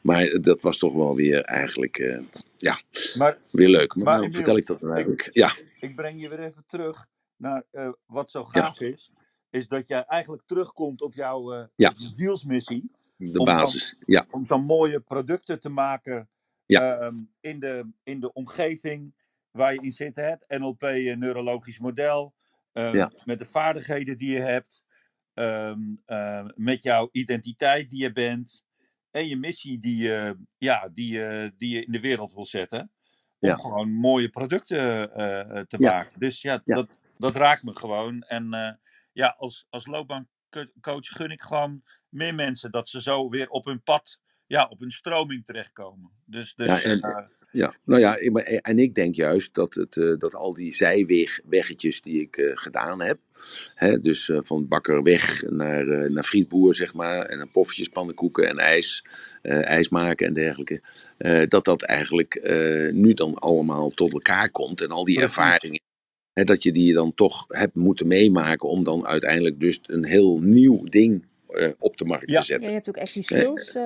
S1: Maar dat was toch wel weer eigenlijk, uh, ja, maar, weer leuk. Maar, maar nou, vertel ik dat dan eigenlijk?
S3: Ik, ja. ik breng je weer even terug naar uh, wat zo gaaf ja. is. Is dat jij eigenlijk terugkomt op jouw uh,
S1: ja.
S3: zielsmissie.
S1: De basis,
S3: dan,
S1: ja.
S3: Om zo'n mooie producten te maken
S1: ja.
S3: um, in, de, in de omgeving waar je in zit. Het NLP, neurologisch model. Um,
S1: ja.
S3: Met de vaardigheden die je hebt. Um, uh, met jouw identiteit die je bent en je missie die je, ja, die, je, die je in de wereld wil zetten. Om gewoon mooie producten te maken. Dus ja, ja, Dat, dat raakt me gewoon. En uh, ja, als, als loopbaancoach gun ik gewoon meer mensen dat ze zo weer op hun pad, ja, op hun stroming terechtkomen. Dus, dus,
S1: ja, en, ja, nou ja, en ik denk juist dat, het, dat al die zijweggetjes die ik gedaan heb, hè, dus van bakker weg naar, naar frietboer, zeg maar, en dan poffertjes, pannenkoeken en ijs, ijs maken en dergelijke, dat dat eigenlijk nu dan allemaal tot elkaar komt en al die ervaringen. Hè, dat je die dan toch hebt moeten meemaken om dan uiteindelijk dus een heel nieuw ding op de markt
S2: ja.
S1: te zetten.
S2: Ja, je hebt ook echt die skills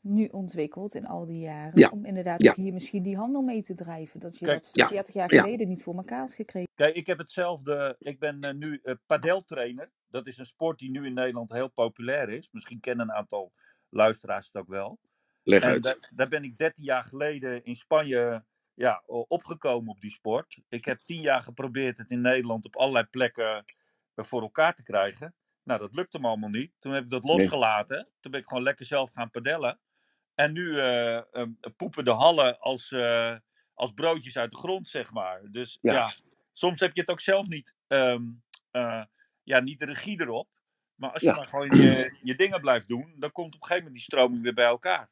S2: nu ontwikkeld in al die jaren.
S1: Ja.
S2: Om inderdaad
S1: Ja.
S2: ook hier misschien die handel mee te drijven. Dat je
S3: Kijk,
S2: dat
S1: ja.
S2: 40 jaar
S1: Ja.
S2: geleden niet voor elkaar had gekregen.
S3: Kijk, ik heb hetzelfde. Ik ben eh, nu uh, padeltrainer. Dat is een sport die nu in Nederland heel populair is. Misschien kennen een aantal luisteraars het ook wel.
S1: Leg
S3: En
S1: uit.
S3: daar, daar ben ik 13 jaar geleden in Spanje ja, opgekomen op die sport. Ik heb 10 jaar geprobeerd het in Nederland op allerlei plekken eh, voor elkaar te krijgen. Nou, dat lukte me allemaal niet. Toen heb ik dat
S1: Nee.
S3: losgelaten. Toen ben ik gewoon lekker zelf gaan padellen. En nu eh, eh, poepen de hallen als, als broodjes uit de grond, zeg maar. Dus
S1: Ja.
S3: ja, soms heb je het ook zelf niet, eh, ja, niet de regie erop. Maar als je
S1: Ja.
S3: maar gewoon je, je dingen blijft doen, dan komt op een gegeven moment die stroming weer bij elkaar.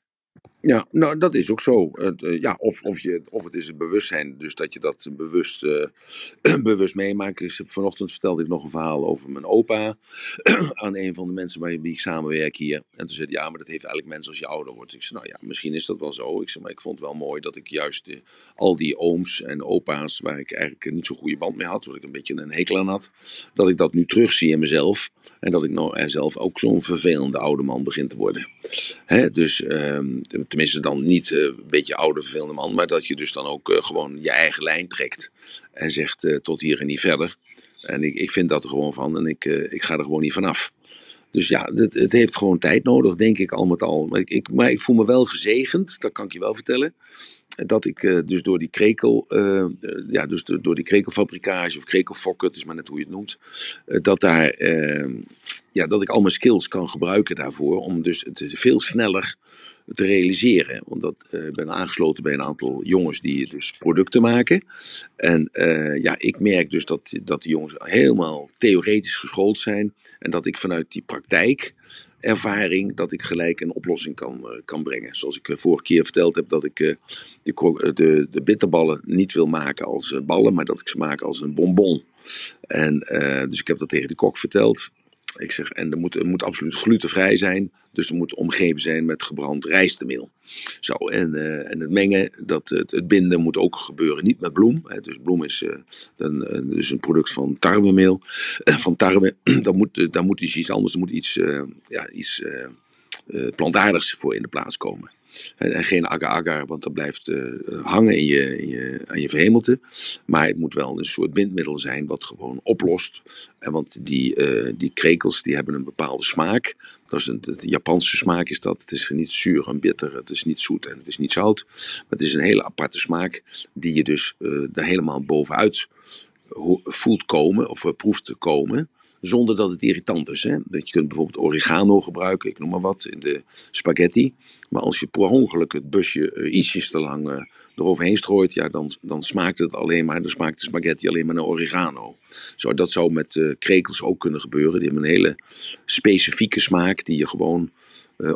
S1: Ja, nou dat is ook zo. Uh, ja, of, of, je, of het is het bewustzijn, dus dat je dat bewust, uh, [clears throat] bewust meemaakt. Dus vanochtend vertelde ik nog een verhaal over mijn opa [clears throat] aan een van de mensen wie ik samenwerk hier. En toen zei hij, ja, maar dat heeft eigenlijk mensen als je ouder wordt. Ik zei, nou ja, misschien is dat wel zo. Ik zei, maar ik vond het wel mooi dat ik juist uh, al die ooms en opa's, waar ik eigenlijk niet zo'n goede band mee had, waar ik een beetje een hekel aan had, dat ik dat nu terugzie in mezelf. En dat ik nou zelf ook zo'n vervelende oude man begin te worden. Hè, dus ehm, tenminste dan niet uh, een beetje oude vervelende man, maar dat je dus dan ook uh, gewoon je eigen lijn trekt en zegt uh, tot hier en niet verder. En ik, ik vind dat er gewoon van en ik, ik ga er gewoon niet vanaf. Dus ja, het, het, heeft gewoon tijd nodig, denk ik al met al. Maar ik, ik, maar ik voel me wel gezegend, dat kan ik je wel vertellen dat ik dus door die krekel, ja, dus door die krekelfabrikage of krekelfokken, het is maar net hoe je het noemt, dat daar, ja, dat ik al mijn skills kan gebruiken daarvoor om dus het veel sneller te realiseren. Want dat, ik ben aangesloten bij een aantal jongens die dus producten maken. En ja, ik merk dus dat, dat die jongens helemaal theoretisch geschoold zijn en dat ik vanuit die praktijk ervaring dat ik gelijk een oplossing kan, uh, kan brengen. Zoals ik vorige keer verteld heb dat ik de, de, de, bitterballen niet wil maken als ballen, maar dat ik ze maak als een bonbon. En, dus ik heb dat tegen de kok verteld. Ik zeg, en er moet, er moet absoluut glutenvrij zijn. Dus er moet omgeven zijn met gebrand rijstmeel. Zo, en, uh, en het mengen, dat, het, binden moet ook gebeuren. Niet met bloem. Hè, dus bloem is een, dus een product van tarwemeel. Van tarwe, [clears throat] daar moet, daar moet iets anders, er moet iets, ja, iets plantaardigs voor in de plaats komen. En geen agar-agar, want dat blijft uh, hangen in je, in je, aan je verhemelte. Maar het moet wel een soort bindmiddel zijn wat gewoon oplost. En want die, uh, die krekels die hebben een bepaalde smaak. Dat is een, de Japanse smaak is dat. Het is niet zuur en bitter, het is niet zoet en het is niet zout. Maar het is een hele aparte smaak die je dus uh, daar helemaal bovenuit voelt komen of proeft te komen zonder dat het irritant is. Hè? Dat je kunt bijvoorbeeld oregano gebruiken, ik noem maar wat, in de spaghetti. Maar als je per ongeluk het busje uh, ietsjes te lang uh, eroverheen strooit, ja, dan, dan smaakt het alleen maar, dan smaakt de spaghetti alleen maar naar oregano. Zo, dat zou met uh, krekels ook kunnen gebeuren. Die hebben een hele specifieke smaak die je gewoon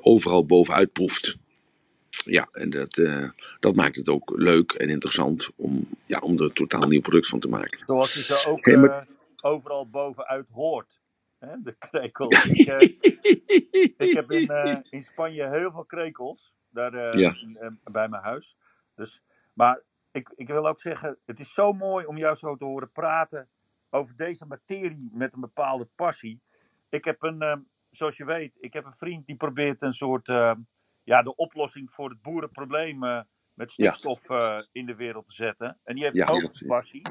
S1: overal bovenuit proeft. Ja, en dat, uh, dat maakt het ook leuk en interessant om, ja, om er een totaal nieuw product van te maken.
S3: Zoals je zo ook hey, maar overal bovenuit hoort. Hè, de krekels. ik, uh, ik, heb in, uh, in Spanje heel veel krekels. Daar ja. in, bij mijn huis. Dus, maar ik, ik wil ook zeggen, het is zo mooi om jou zo te horen praten over deze materie met een bepaalde passie. Ik heb een, zoals je weet, ik heb een vriend die probeert een soort, ja, de oplossing voor het boerenprobleem met stikstof ja. in de wereld te zetten. En die heeft ja, ook een passie.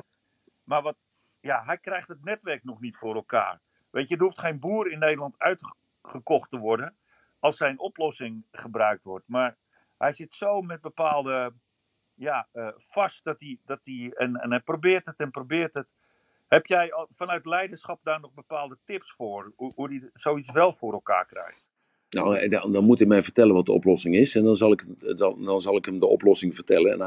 S3: Maar wat, ja, hij krijgt het netwerk nog niet voor elkaar. Weet je, er hoeft geen boer in Nederland uitgekocht te worden als zijn oplossing gebruikt wordt. Maar hij zit zo met bepaalde ja, uh, vast dat hij, dat hij en, en hij probeert het en probeert het. Heb jij vanuit leiderschap daar nog bepaalde tips voor? Hoe, hoe hij zoiets wel voor elkaar krijgt?
S1: Nou, eh, dan, dan moet hij mij vertellen wat de oplossing is. En dan zal ik, dan, dan zal ik hem de oplossing vertellen en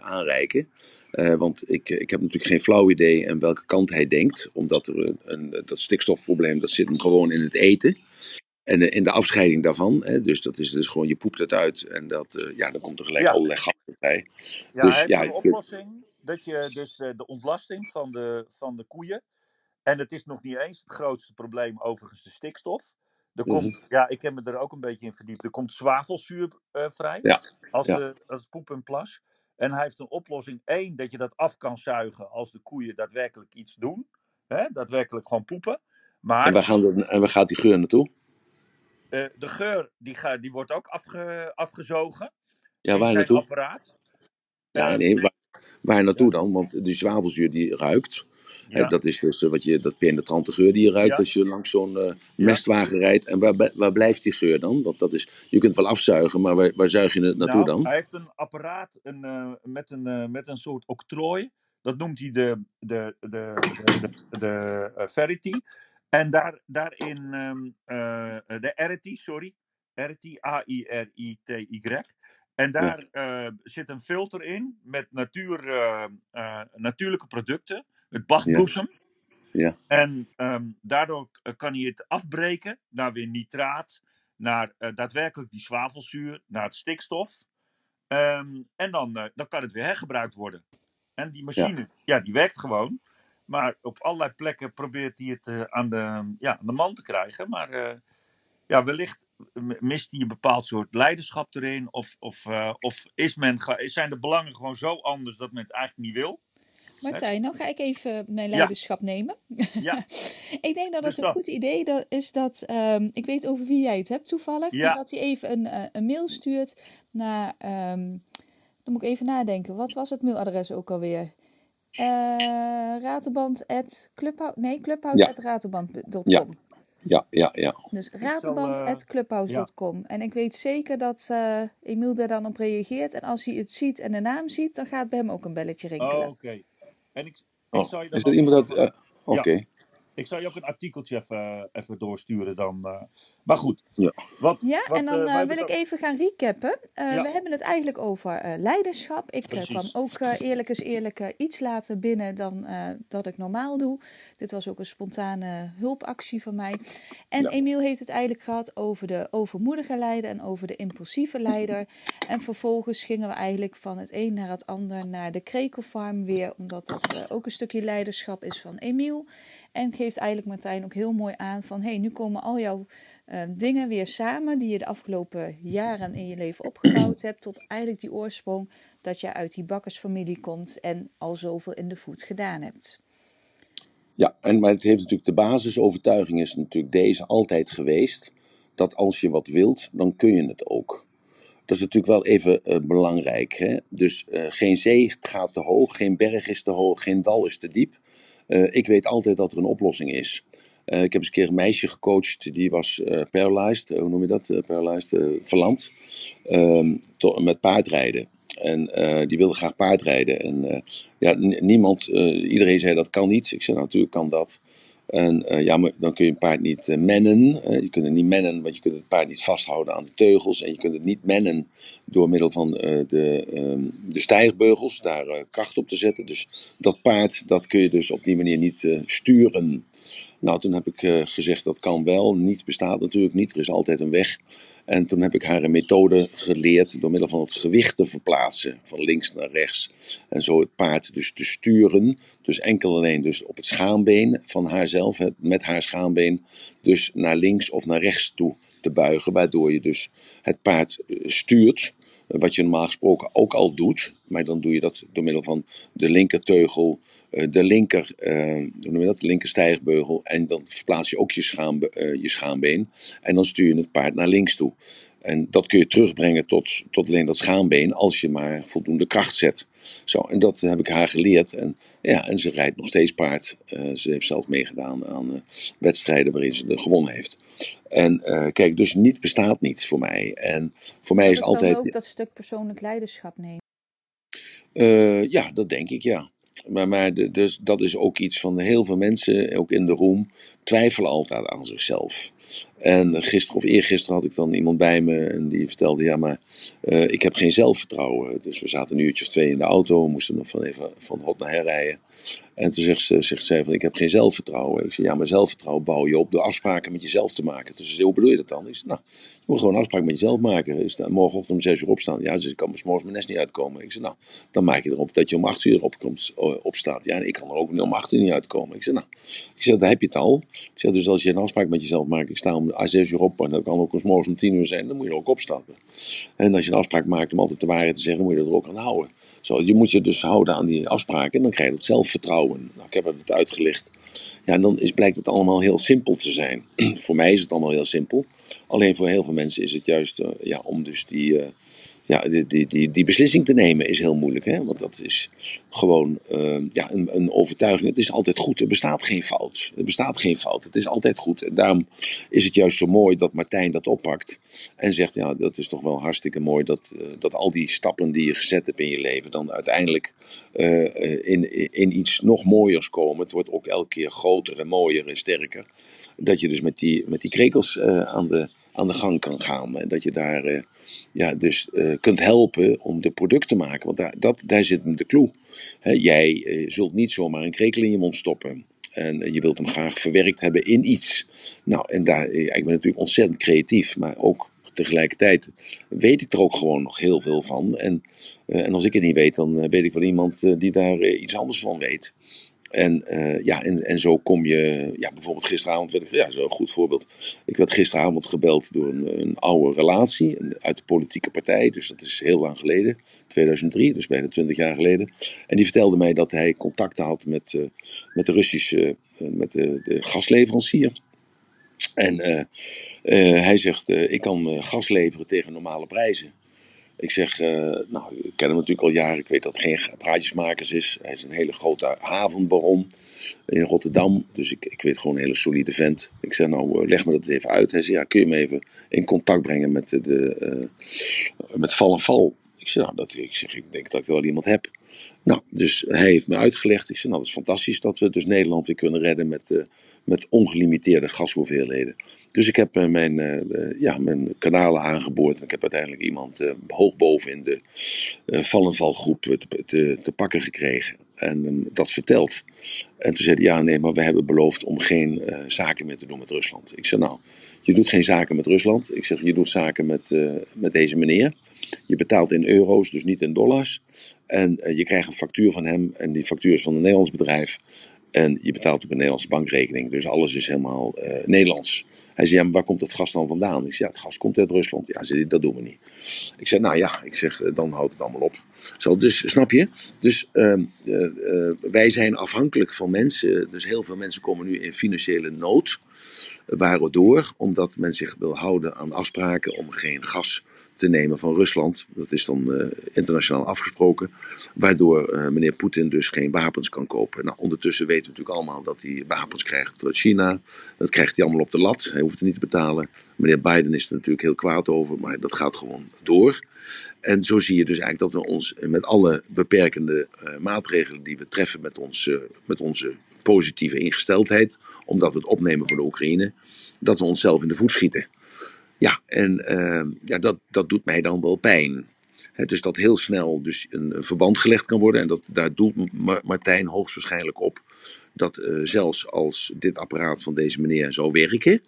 S1: aanreiken. Uh, want ik, ik heb natuurlijk geen flauw idee aan welke kant hij denkt. Omdat er een, een, dat stikstofprobleem, dat zit hem gewoon in het eten. En in de afscheiding daarvan. Hè, dus dat is dus gewoon, je poept het uit. En dat, uh, ja, dan komt er gelijk ja. allerlei gasten bij.
S3: Ja, dus, ja, een oplossing. Dat je dus de ontlasting van de, van de koeien. En het is nog niet eens het grootste probleem, overigens, de stikstof. Er komt, mm -hmm. ja, ik heb me er ook een beetje in verdiept. Er komt zwavelzuur uh, vrij
S1: ja.
S3: Als,
S1: ja.
S3: De, als poep en plas. En hij heeft een oplossing. één, dat je dat af kan zuigen als de koeien daadwerkelijk iets doen. Hè? Daadwerkelijk gewoon poepen. Maar,
S1: en, waar gaan de, en waar gaat die geur naartoe?
S3: Uh, de geur die, ga, die wordt ook afge, afgezogen.
S1: Ja, waar naartoe?
S3: apparaat.
S1: Ja, nee, waar, waar naartoe ja. dan? Want die zwavelzuur die ruikt. Ja. dat is dus wat je, dat penetrante geur die je ruikt ja. als je langs zo'n uh, mestwagen rijdt. En waar, waar blijft die geur dan? Want dat is, je kunt wel afzuigen, maar waar, waar zuig je het naartoe
S3: nou,
S1: dan?
S3: Hij heeft een apparaat een, uh, met, een, uh, met een soort octrooi. Dat noemt hij de, de, de, de, de, de Verity. En daar, daarin um, de Arity, sorry. Arity, A-I-R-I-T-Y. En daar ja. zit een filter in met natuur, natuurlijke producten het Bachbloesem.
S1: Ja.
S3: En um, daardoor kan hij het afbreken naar weer nitraat, naar daadwerkelijk die zwavelzuur, naar het stikstof. Ehm, en dan, dan kan het weer hergebruikt worden. En die machine, ja. die werkt gewoon. Maar op allerlei plekken probeert hij het aan, de, ja, aan de man te krijgen. Maar ja, wellicht mist hij een bepaald soort leiderschap erin? Of, of, of is men, zijn de belangen gewoon zo anders dat men het eigenlijk niet wil?
S2: Martijn, nou ga ik even mijn leiderschap nemen. Ja. [laughs] ik denk dat het dus een goed idee is dat, um, ik weet over wie jij het hebt toevallig, ja. maar dat hij even een, uh, een mail stuurt naar, um, dan moet ik even nadenken, wat was het mailadres ook alweer? Uh, ratenband nee, clubhouse.ratenband.com. Ja.
S1: Ja, ja, ja.
S2: Dus ratenband.clubhouse.com. Uh, en ik weet zeker dat uh, Emiel daar dan op reageert. En als hij het ziet en de naam ziet, dan gaat bij hem ook een belletje rinkelen.
S3: Oh, oké. En ik, ik
S1: oh, zou je is er iemand dat... Uh, oké.
S3: Ik zou je ook een artikeltje even, even doorsturen dan. Uh, maar goed.
S2: Ja, wat, ja wat, en dan uh, wil ik even gaan recappen. Uh, ja. We hebben het eigenlijk over leiderschap. Ik kwam ook eerlijk is eerlijk iets later binnen dan dat ik normaal doe. Dit was ook een spontane hulpactie van mij. En ja. Emiel heeft het eigenlijk gehad over de overmoedige leider en over de impulsieve leider. [laughs] en vervolgens gingen we eigenlijk van het een naar het ander naar de krekelfarm weer. Omdat dat ook een stukje leiderschap is van Emiel. En geeft eigenlijk Martijn ook heel mooi aan van... hey, nu komen al jouw uh, dingen weer samen... die je de afgelopen jaren in je leven opgebouwd hebt... tot eigenlijk die oorsprong dat je uit die bakkersfamilie komt... en al zoveel in de voet gedaan hebt.
S1: Ja, en, maar het heeft natuurlijk de basisovertuiging is natuurlijk deze altijd geweest... dat als je wat wilt, dan kun je het ook. Dat is natuurlijk wel even uh, belangrijk. Hè? Dus uh, geen zee gaat te hoog, geen berg is te hoog, geen dal is te diep. Uh, ik weet altijd dat er een oplossing is. Uh, ik heb eens een keer een meisje gecoacht, die was uh, paralyzed, hoe noem je dat? paralyzed, verlamd, ehm, met paardrijden. En die wilde graag paardrijden. En ja, niemand, iedereen zei dat kan niet. Ik zei, nou, natuurlijk kan dat. En ja, maar dan kun je een paard niet mennen. Je kunt het niet mennen, want je kunt het paard niet vasthouden aan de teugels. En je kunt het niet mennen door middel van de, ehm, de stijgbeugels, daar kracht op te zetten. Dus dat paard, dat kun je dus op die manier niet sturen. Nou, toen heb ik gezegd dat kan wel. Niet bestaat natuurlijk niet. Er is altijd een weg. En toen heb ik haar een methode geleerd door middel van het gewicht te verplaatsen, van links naar rechts. En zo het paard dus te sturen, dus enkel alleen dus op het schaambeen van haarzelf, met haar schaambeen, dus naar links of naar rechts toe te buigen, waardoor je dus het paard eh, stuurt wat je normaal gesproken ook al doet. Maar dan doe je dat door middel van de linkerteugel, eh, de linker, uh, hoe noem je dat, de linker stijgbeugel. En dan verplaats je ook je, schaambe, uh, je schaambeen. En dan stuur je het paard naar links toe. En dat kun je terugbrengen tot, tot alleen dat schaambeen als je maar voldoende kracht zet. Zo, en dat heb ik haar geleerd. En, ja, en ze rijdt nog steeds paard. Uh, ze heeft zelf meegedaan aan uh, wedstrijden waarin ze gewonnen heeft. En uh, kijk, dus niet bestaat niet voor mij. En voor mij is altijd.
S2: ook dat stuk persoonlijk leiderschap nemen.
S1: ja, dat denk ik ja. Maar, maar de, dus dat is ook iets van heel veel mensen, ook in de room, twijfelen altijd aan zichzelf. En gisteren of eergisteren had ik dan iemand bij me en die vertelde: Ja, maar uh, ik heb geen zelfvertrouwen. Dus we zaten een uurtje of twee in de auto, we moesten nog van even van hot naar her rijden. En toen zegt, ze, zegt zij: van, Ik heb geen zelfvertrouwen. Ik zei: Ja, maar zelfvertrouwen bouw je op door afspraken met jezelf te maken. Dus hoe bedoel je dat dan? Ik zei: Nou, je moet gewoon afspraken met jezelf maken. Is morgenochtend om zes uur opstaan. Ja, dus ik kan morgens mijn nest niet uitkomen. Ik zei: Nou, dan maak je erop dat je om acht uur opkomt, opstaat. Ja, en ik kan er ook om acht uur niet uitkomen. Ik zei: Nou, ik zeg, daar heb je het al. Ik zeg: Dus als je een afspraak met jezelf maakt, ik sta om om 6 uur op, en dat kan ook eens morgens om 10 uur zijn, dan moet je ook opstappen. En als je een afspraak maakt om altijd de waarheid te zeggen, moet je er ook aan houden. Zo, je moet je dus houden aan die afspraken en dan krijg je het zelfvertrouwen. Nou, ik heb het uitgelicht. Ja, en dan is, blijkt het allemaal heel simpel te zijn. [clears throat] voor mij is het allemaal heel simpel. Alleen voor heel veel mensen is het juist uh, ja, om dus die, uh, ja, die, die, die, die beslissing te nemen is heel moeilijk. Hè? Want dat is gewoon uh, ja, een, een overtuiging. Het is altijd goed. Er bestaat geen fout. Er bestaat geen fout. Het is altijd goed. En daarom is het juist zo mooi dat Martijn dat oppakt. En zegt, ja, dat is toch wel hartstikke mooi dat, uh, dat al die stappen die je gezet hebt in je leven dan uiteindelijk uh, in, in iets nog mooiers komen. Het wordt ook elke keer groter en mooier en sterker. Dat je dus met die, met die krekels aan de aan de gang kan gaan. En dat je daar uh, ja, dus uh, kunt helpen om de product te maken. Want daar, dat, daar zit de clue. Jij uh, zult niet zomaar een krekel in je mond stoppen. En je wilt hem graag verwerkt hebben in iets. Nou, en daar, ik ben natuurlijk ontzettend creatief, maar ook tegelijkertijd weet ik er ook gewoon nog heel veel van. En, en als ik het niet weet, dan weet ik wel iemand die daar iets anders van weet. En, uh, ja, en, en zo kom je, ja, bijvoorbeeld gisteravond, werd, ja, zo'n goed voorbeeld. Ik werd gisteravond gebeld door een, een oude relatie uit de politieke partij, dus dat is heel lang geleden, 2003, dus bijna 20 jaar geleden. En die vertelde mij dat hij contacten had met, uh, met de Russische, uh, met de, de gasleverancier. En hij zegt, ik kan gas leveren tegen normale prijzen. Ik zeg, uh, nou, ik ken hem natuurlijk al jaren. Ik weet dat het geen praatjesmakers is. Hij is een hele grote havenbaron in Rotterdam. Dus ik, ik weet gewoon een hele solide vent. Ik zeg, nou, eh, leg me dat even uit. Hij zei, ja, kun je me even in contact brengen met, de, uh, met Val en Val? Ik zeg, nou, dat, ik, zeg, ik denk dat ik wel iemand heb. Nou, dus hij heeft me uitgelegd. Ik zeg, nou, dat is fantastisch dat we dus Nederland weer kunnen redden met, met ongelimiteerde gashoeveelheden. Dus ik heb uh, mijn, uh, ja, mijn kanalen aangeboord. En ik heb uiteindelijk iemand hoog boven in de vallenvalgroep te, te, pakken gekregen. En dat verteld. En toen zei hij, ja nee, maar we hebben beloofd om geen zaken meer te doen met Rusland. Ik zeg, nou, je doet geen zaken met Rusland. Ik zeg, je doet zaken met, met deze meneer. Je betaalt in euro's, dus niet in dollars. En je krijgt een factuur van hem. En die factuur is van een Nederlands bedrijf. En je betaalt op een Nederlandse bankrekening. Dus alles is helemaal Nederlands. Hij zei, ja, waar komt het gas dan vandaan? Ik zei, ja, het gas komt uit Rusland. Ja, zei, dat doen we niet. Ik zei, nou ja, ik zeg, uh, dan houdt het allemaal op. Zo, dus, snap je? Dus ehm, wij zijn afhankelijk van mensen. Dus heel veel mensen komen nu in financiële nood. Waardoor, omdat men zich wil houden aan afspraken om geen gas te nemen van Rusland. Dat is dan uh, internationaal afgesproken. Waardoor uh, meneer Poetin dus geen wapens kan kopen. Nou, ondertussen weten we natuurlijk allemaal dat hij wapens krijgt uit China. Dat krijgt hij allemaal op de lat. Hij hoeft het niet te betalen. Meneer Biden is er natuurlijk heel kwaad over, maar dat gaat gewoon door. En zo zie je dus eigenlijk dat we ons met alle beperkende uh, maatregelen die we treffen met, ons, met onze positieve ingesteldheid, omdat we het opnemen voor de Oekraïne, dat we onszelf in de voet schieten. Ja, en uh, ja, dat, dat doet mij dan wel pijn. Dus dat heel snel dus een, verband gelegd kan worden. En dat, daar doelt Martijn hoogstwaarschijnlijk op. Dat uh, zelfs als dit apparaat van deze meneer zou werken.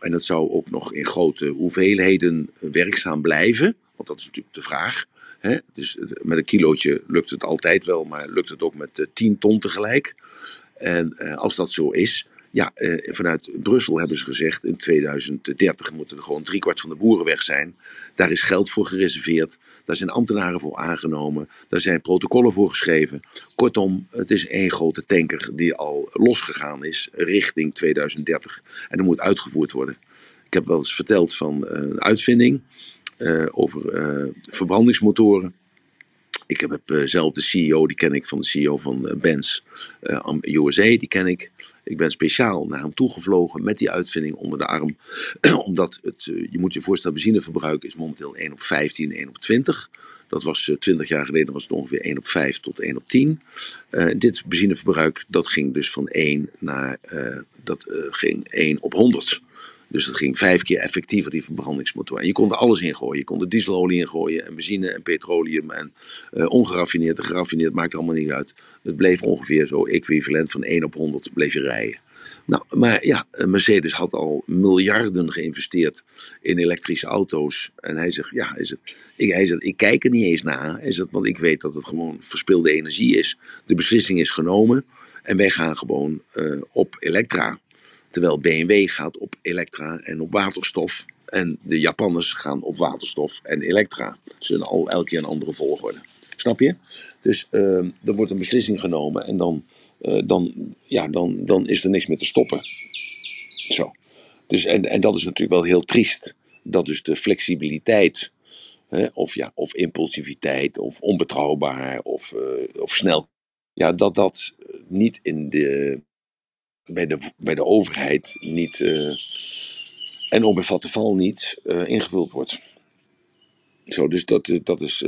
S1: En dat zou ook nog in grote hoeveelheden werkzaam blijven. Want dat is natuurlijk de vraag. Dus eh, met een kilootje lukt het altijd wel. Maar lukt het ook met uh, 10 ton tegelijk. En uh, als dat zo is, ja, eh, vanuit Brussel hebben ze gezegd: in 2030 moeten er gewoon driekwart van de boeren weg zijn. Daar is geld voor gereserveerd. Daar zijn ambtenaren voor aangenomen. Daar zijn protocollen voor geschreven. Kortom, het is één grote tanker die al losgegaan is richting 2030. En dat moet uitgevoerd worden. Ik heb wel eens verteld van uh, een uitvinding over verbrandingsmotoren. Ik heb uh, zelf de CEO, die ken ik van de CEO van Benz USA, die ken ik. Ik ben speciaal naar hem toegevlogen met die uitvinding onder de arm. [clears throat] Omdat het, uh, je moet je voorstellen, benzineverbruik is momenteel 1 op 15, 1 op 20. Dat was uh, 20 jaar geleden was het ongeveer 1 op 5 tot 1 op 10. Uh, dit benzineverbruik dat ging dus van 1 naar dat, ging 1 op 100. Dus dat ging vijf keer effectiever, die verbrandingsmotor. En je kon er alles in gooien. Je kon er dieselolie in gooien en benzine en petroleum en uh, ongeraffineerd en geraffineerd, maakt allemaal niet uit. Het bleef ongeveer zo equivalent van 1 op 100 bleef je rijden. Nou, maar ja, Mercedes had al miljarden geïnvesteerd in elektrische auto's. En hij zegt, ja, is het, ik, hij zegt, ik kijk er niet eens naar. Hij zegt, want ik weet dat het gewoon verspilde energie is. De beslissing is genomen en wij gaan gewoon uh, op elektra. Terwijl BMW gaat op elektra en op waterstof. En de Japanners gaan op waterstof en elektra. Dus al elke keer een andere volgorde. Snap je? Dus uh, er wordt een beslissing genomen en dan, uh, dan, ja, dan, dan is er niks meer te stoppen. Zo. Dus, en, en dat is natuurlijk wel heel triest. Dat dus de flexibiliteit, hè, of, ja, of impulsiviteit, of onbetrouwbaar, of, uh, of snel. Ja, dat dat niet in de, bij, de, bij de overheid niet, uh, en op een val niet, uh, ingevuld wordt. Zo, dus dat, dat is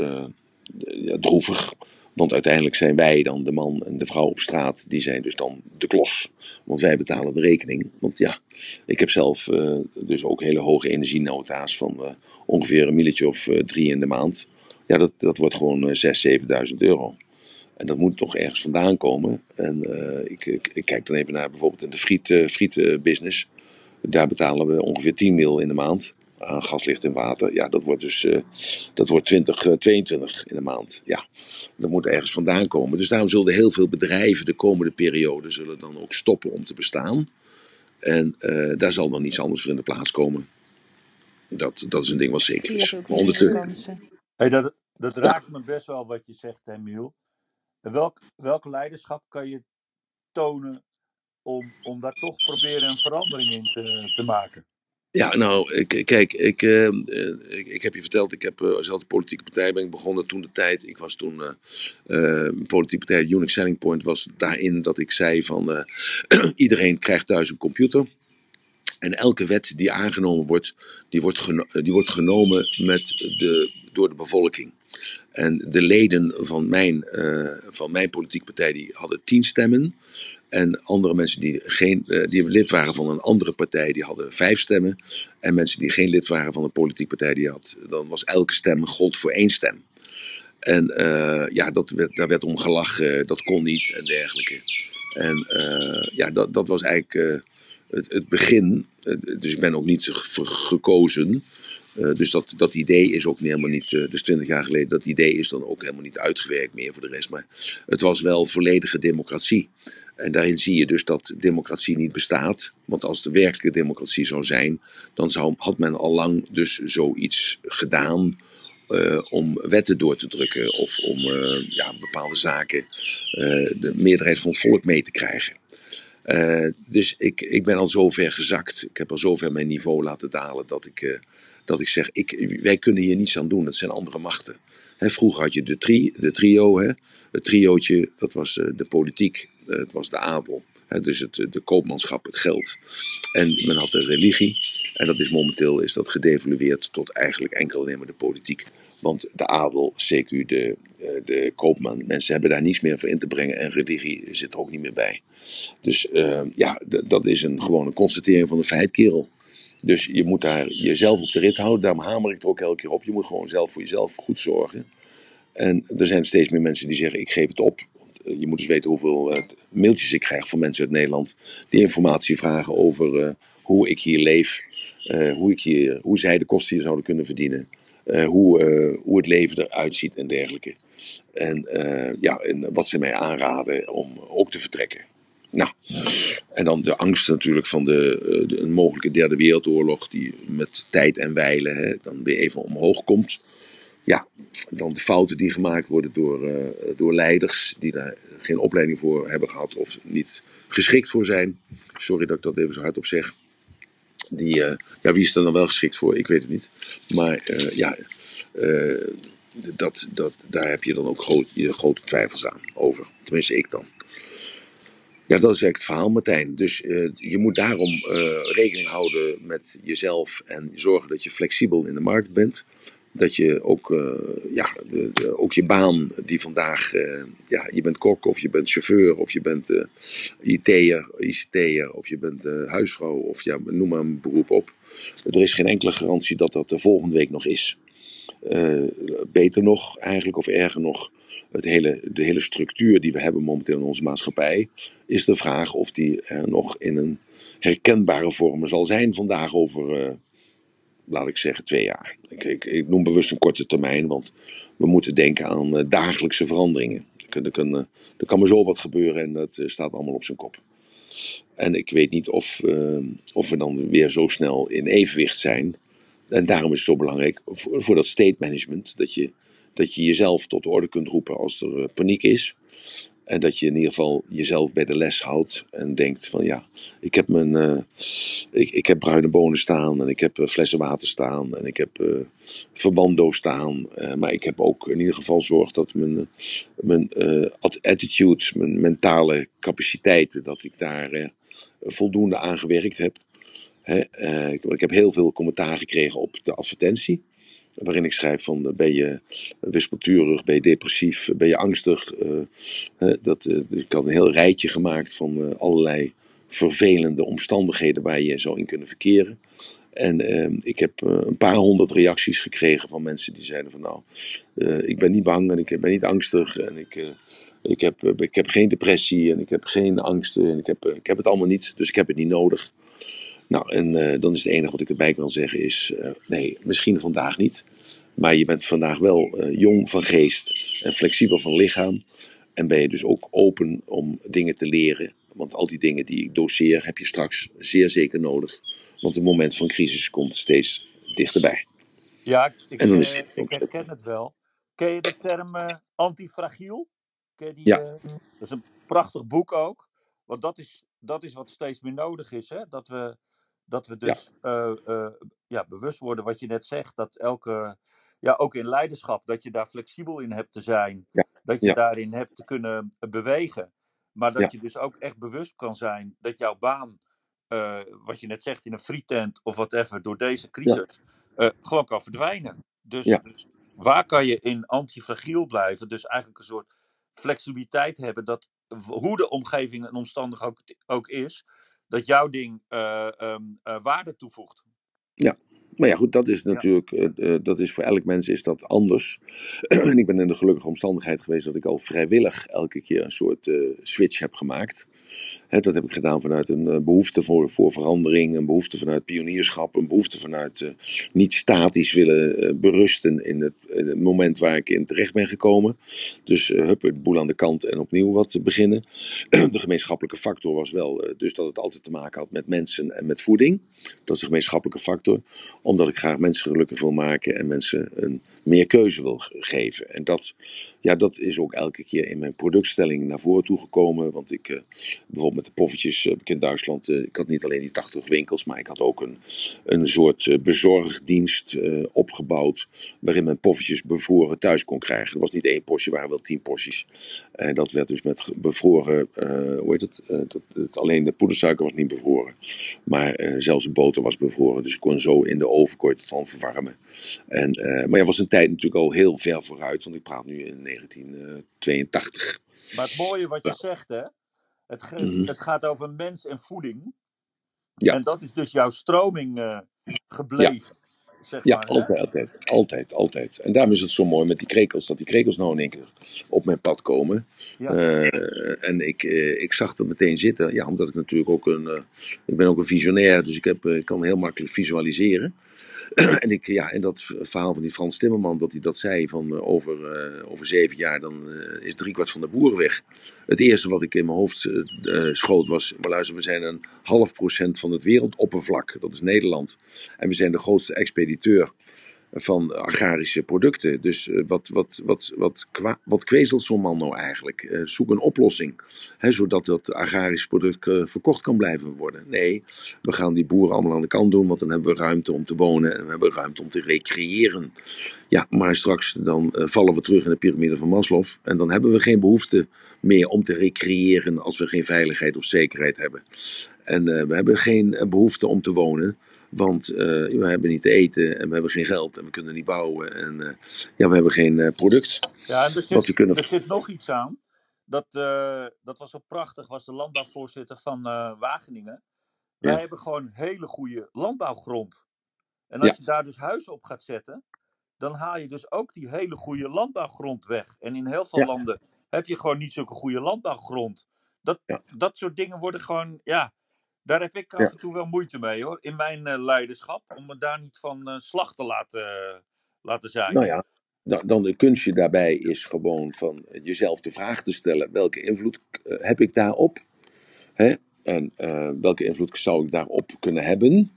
S1: droevig. Want uiteindelijk zijn wij dan de man en de vrouw op straat, die zijn dus dan de klos. Want wij betalen de rekening. Want ja, ik heb zelf dus ook hele hoge energienota's van ongeveer een milletje of drie in de maand. Ja, dat, dat wordt gewoon 6.000, 7.000 euro. En dat moet toch ergens vandaan komen. En ik, ik, ik, kijk dan even naar bijvoorbeeld in de friet, frietbusiness. Daar betalen we ongeveer 10 mil in de maand aan gaslicht en water. Ja, dat wordt dus uh, dat wordt 2022 in de maand. Ja, dat moet ergens vandaan komen. Dus daarom zullen heel veel bedrijven de komende periode zullen dan ook stoppen om te bestaan. En uh, daar zal dan iets anders voor in de plaats komen. Dat, dat is een ding wat zeker is.
S2: Ondertussen.
S3: Hey, dat, dat raakt me best wel wat je zegt, Emiel. Welk, welk leiderschap kan je tonen om, om daar toch proberen een verandering in te, te maken?
S1: Ja, nou, kijk, ik, uh, ik, ik, heb je verteld, ik heb uh, zelf de politieke partij ben ik begonnen toen de tijd. Ik was toen, uh, politieke partij, Unique Selling Point was daarin dat ik zei van [clears throat] iedereen krijgt thuis een computer. En elke wet die aangenomen wordt, die wordt, die wordt genomen met de, door de bevolking. En de leden van mijn, van mijn politieke partij die hadden tien stemmen. En andere mensen die, geen, uh, die lid waren van een andere partij, die hadden vijf stemmen. En mensen die geen lid waren van een politieke partij, die had, dan was elke stem gold voor één stem. En uh, ja, dat werd, daar werd om gelachen, dat kon niet en dergelijke. En uh, ja, dat, dat was eigenlijk het, het, begin. dus ik ben ook niet gekozen. Dus dat, dat idee is ook helemaal niet, dus twintig jaar geleden, dat idee is dan ook helemaal niet uitgewerkt meer voor de rest. Maar het was wel volledige democratie. En daarin zie je dus dat democratie niet bestaat. Want als de werkelijke democratie zou zijn, dan zou, had men al lang dus zoiets gedaan uh, om wetten door te drukken of om ja, bepaalde zaken de meerderheid van het volk mee te krijgen. dus ik, ik ben al zover gezakt. Ik heb al zover mijn niveau laten dalen dat ik, dat ik zeg: ik, wij kunnen hier niets aan doen. Dat zijn andere machten. He, vroeger had je de, de trio, he, het triootje, dat was de politiek, eh, het was de adel. dus het, de koopmanschap, het geld. En men had de religie. En dat is momenteel is dat gedevalueerd tot eigenlijk enkel alleen maar de politiek. Want de adel, CQ, de, eh, de koopman, mensen hebben daar niets meer voor in te brengen. En religie zit er ook niet meer bij. Dus ja, dat is een, gewoon een constatering van een feit, kerel. Dus je moet daar jezelf op de rit houden. Daarom hamer ik er ook elke keer op. Je moet gewoon zelf voor jezelf goed zorgen. En er zijn steeds meer mensen die zeggen: ik geef het op je moet eens weten hoeveel uh, mailtjes ik krijg van mensen uit Nederland die informatie vragen over uh, hoe ik hier leef, hoe, ik hier, hoe zij de kosten hier zouden kunnen verdienen, hoe, hoe het leven eruit ziet en dergelijke. En, ja, en wat ze mij aanraden om ook te vertrekken. Nou, en dan de angst natuurlijk van de, de, een mogelijke derde wereldoorlog, die met tijd en wijlen hè, dan weer even omhoog komt ja, dan de fouten die gemaakt worden door, uh, door leiders die daar geen opleiding voor hebben gehad of niet geschikt voor zijn. Sorry dat ik dat even zo hardop zeg. Die, uh, ja, wie is er dan wel geschikt voor? Ik weet het niet. Maar ja, dat, dat, daar heb je dan ook grote twijfels aan over. Tenminste, ik dan. Ja, dat is eigenlijk het verhaal, Martijn. Dus uh, je moet daarom uh, rekening houden met jezelf en zorgen dat je flexibel in de markt bent dat je ook, uh, ja, de, de, ook je baan die vandaag, ja, je bent kok of je bent chauffeur of je bent IT'er, ICT'er of je bent huisvrouw of ja, noem maar een beroep op. Er is geen enkele garantie dat dat de volgende week nog is. Beter nog, eigenlijk, of erger nog, het hele, de hele structuur die we hebben momenteel in onze maatschappij, is de vraag of die nog in een herkenbare vorm zal zijn vandaag over laat ik zeggen, twee jaar. Ik, ik, noem bewust een korte termijn, want we moeten denken aan uh, dagelijkse veranderingen. Er, kan, er kan zo wat gebeuren en dat uh, staat allemaal op zijn kop. En ik weet niet of, uh, of we dan weer zo snel in evenwicht zijn. En daarom is het zo belangrijk voor, dat state management dat je, dat je jezelf tot de orde kunt roepen als er paniek is. En dat je in ieder geval jezelf bij de les houdt en denkt van ja, ik heb, mijn, uh, ik, ik heb bruine bonen staan en ik heb uh, flessen water staan en ik heb uh, staan. maar ik heb ook in ieder geval zorg dat mijn, mijn attitude, mijn mentale capaciteiten, dat ik daar voldoende aan gewerkt heb. Hè? Ik, heb heel veel commentaar gekregen op de advertentie waarin ik schrijf van eh, ben je wispelturig, ben je depressief, ben je angstig. Dat, dus ik had een heel rijtje gemaakt van allerlei vervelende omstandigheden waar je zou in kunnen verkeren. En ehm, ik heb een paar honderd reacties gekregen van mensen die zeiden van nou, ik ben niet bang en ik ben niet angstig en ik, Ik heb, ik heb geen depressie en ik heb geen angsten en ik heb, ik heb het allemaal niet, dus ik heb het niet nodig. Nou, en dan is het enige wat ik erbij kan zeggen is, nee, misschien vandaag niet. Maar je bent vandaag wel jong van geest en flexibel van lichaam. En ben je dus ook open om dingen te leren. Want al die dingen die ik doseer heb je straks zeer zeker nodig. Want het moment van crisis komt steeds dichterbij.
S3: Ja, ik, ik, uh, ik herken het wel. Ken je de term antifragiel? Ken die,
S1: ja.
S3: Dat is een prachtig boek ook. Want dat is, dat is wat steeds meer nodig is. Hè? Dat, we, dat we dus ja. ja. bewust worden wat je net zegt. Dat elke, ja, ook in leiderschap, dat je daar flexibel in hebt te zijn.
S1: Ja.
S3: Dat je daarin hebt te kunnen bewegen. Maar dat je dus ook echt bewust kan zijn dat jouw baan, uh, wat je net zegt in een frietent of whatever, door deze crisis uh, gewoon kan verdwijnen. Dus, dus, waar kan je in antifragiel blijven? Dus eigenlijk een soort flexibiliteit hebben dat hoe de omgeving en omstandig ook, ook is, dat jouw ding uh, um, waarde toevoegt.
S1: Ja, maar ja, goed, dat is natuurlijk, ja. uh, dat is voor elk mens is dat anders. [clears throat] en ik ben in de gelukkige omstandigheid geweest dat ik al vrijwillig elke keer een soort uh, switch heb gemaakt. Hè, dat heb ik gedaan vanuit een uh, behoefte voor, voor verandering, een behoefte vanuit pionierschap, een behoefte vanuit niet statisch willen berusten in het, in het, moment waar ik in terecht ben gekomen. Dus hup, het boel aan de kant en opnieuw wat te beginnen. [clears throat] de gemeenschappelijke factor was wel dus dat het altijd te maken had met mensen en met voeding. Dat is de gemeenschappelijke factor omdat ik graag mensen gelukkig wil maken en mensen een meer keuze wil geven. En dat, ja, dat is ook elke keer in mijn productstelling naar voren toe gekomen. Want ik, uh, bijvoorbeeld met de poffertjes, uh, in Duitsland, uh, ik had niet alleen die 80 winkels, maar ik had ook een, een soort bezorgdienst opgebouwd. Waarin men poffertjes bevroren thuis kon krijgen. Er was niet één portie, waren wel tien porties. En dat werd dus met bevroren, hoe heet het? Dat? Alleen de poedersuiker was niet bevroren. Maar zelfs de boter was bevroren. Dus ik kon zo in de oven kon je het dan verwarmen. En, uh, maar ja, was een tijd natuurlijk al heel ver vooruit, want ik praat nu in 1982.
S3: Maar het mooie wat je ja. zegt, hè? Het, ge-
S1: Mhm.
S3: het gaat over mens en voeding.
S1: Ja.
S3: En dat is dus jouw stroming uh, gebleven. Zeg
S1: Ja,
S3: maar, hè?
S1: altijd, altijd, altijd, altijd. En daarom is het zo mooi met die krekels, dat die krekels nou in één keer op mijn pad komen.
S3: Ja.
S1: Eh, en ik, eh, ik zag dat meteen zitten, ja, omdat ik natuurlijk ook een, eh, ik ben ook een visionair, dus ik, heb, ik kan heel makkelijk visualiseren. [clears throat] en, ik, ja, en dat verhaal van die Frans Timmerman, dat hij dat zei van eh, over, eh, over zeven jaar, dan eh, is driekwart van de boeren weg. Het eerste wat ik in mijn hoofd schoot was, maar luister, we zijn een half procent van het wereldoppervlak, dat is Nederland. En we zijn de grootste expediteur van agrarische producten. Dus uh, wat, wat, wat, wat, wat kwezelt zo'n man nou eigenlijk? Uh, zoek een oplossing, hè, zodat dat agrarische product uh, verkocht kan blijven worden. Nee, we gaan die boeren allemaal aan de kant doen, want dan hebben we ruimte om te wonen en we hebben ruimte om te recreëren. Ja, maar straks dan vallen we terug in de piramide van Maslow en dan hebben we geen behoefte meer om te recreëren als we geen veiligheid of zekerheid hebben. En we hebben geen behoefte om te wonen. Want uh, we hebben niet te eten en we hebben geen geld en we kunnen niet bouwen. En uh, ja, we hebben geen uh, product.
S3: Ja, er zit, we kunnen... er zit nog iets aan. Dat, dat was zo prachtig, was de landbouwvoorzitter van Wageningen. Wij ja. hebben gewoon hele goede landbouwgrond. En als ja. je daar dus huizen op gaat zetten, dan haal je dus ook die hele goede landbouwgrond weg. En in heel veel ja. landen heb je gewoon niet zulke goede landbouwgrond. Dat, dat soort dingen worden gewoon, ja, daar heb ik af en toe wel moeite mee hoor, in mijn uh, leiderschap, om me daar niet van uh, slag te laten, uh, laten zijn.
S1: Nou ja, dan, dan de kunstje daarbij is gewoon van jezelf de vraag te stellen, welke invloed heb ik daarop? Hè? En welke invloed zou ik daarop kunnen hebben?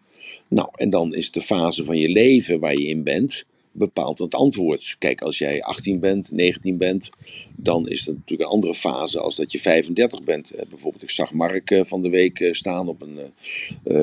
S1: Nou, en dan is de fase van je leven waar je in bent, bepaalt het antwoord. Kijk, als jij 18 bent, 19 bent, dan is dat natuurlijk een andere fase als dat je 35 bent. Bijvoorbeeld, ik zag Mark van de week staan op, een,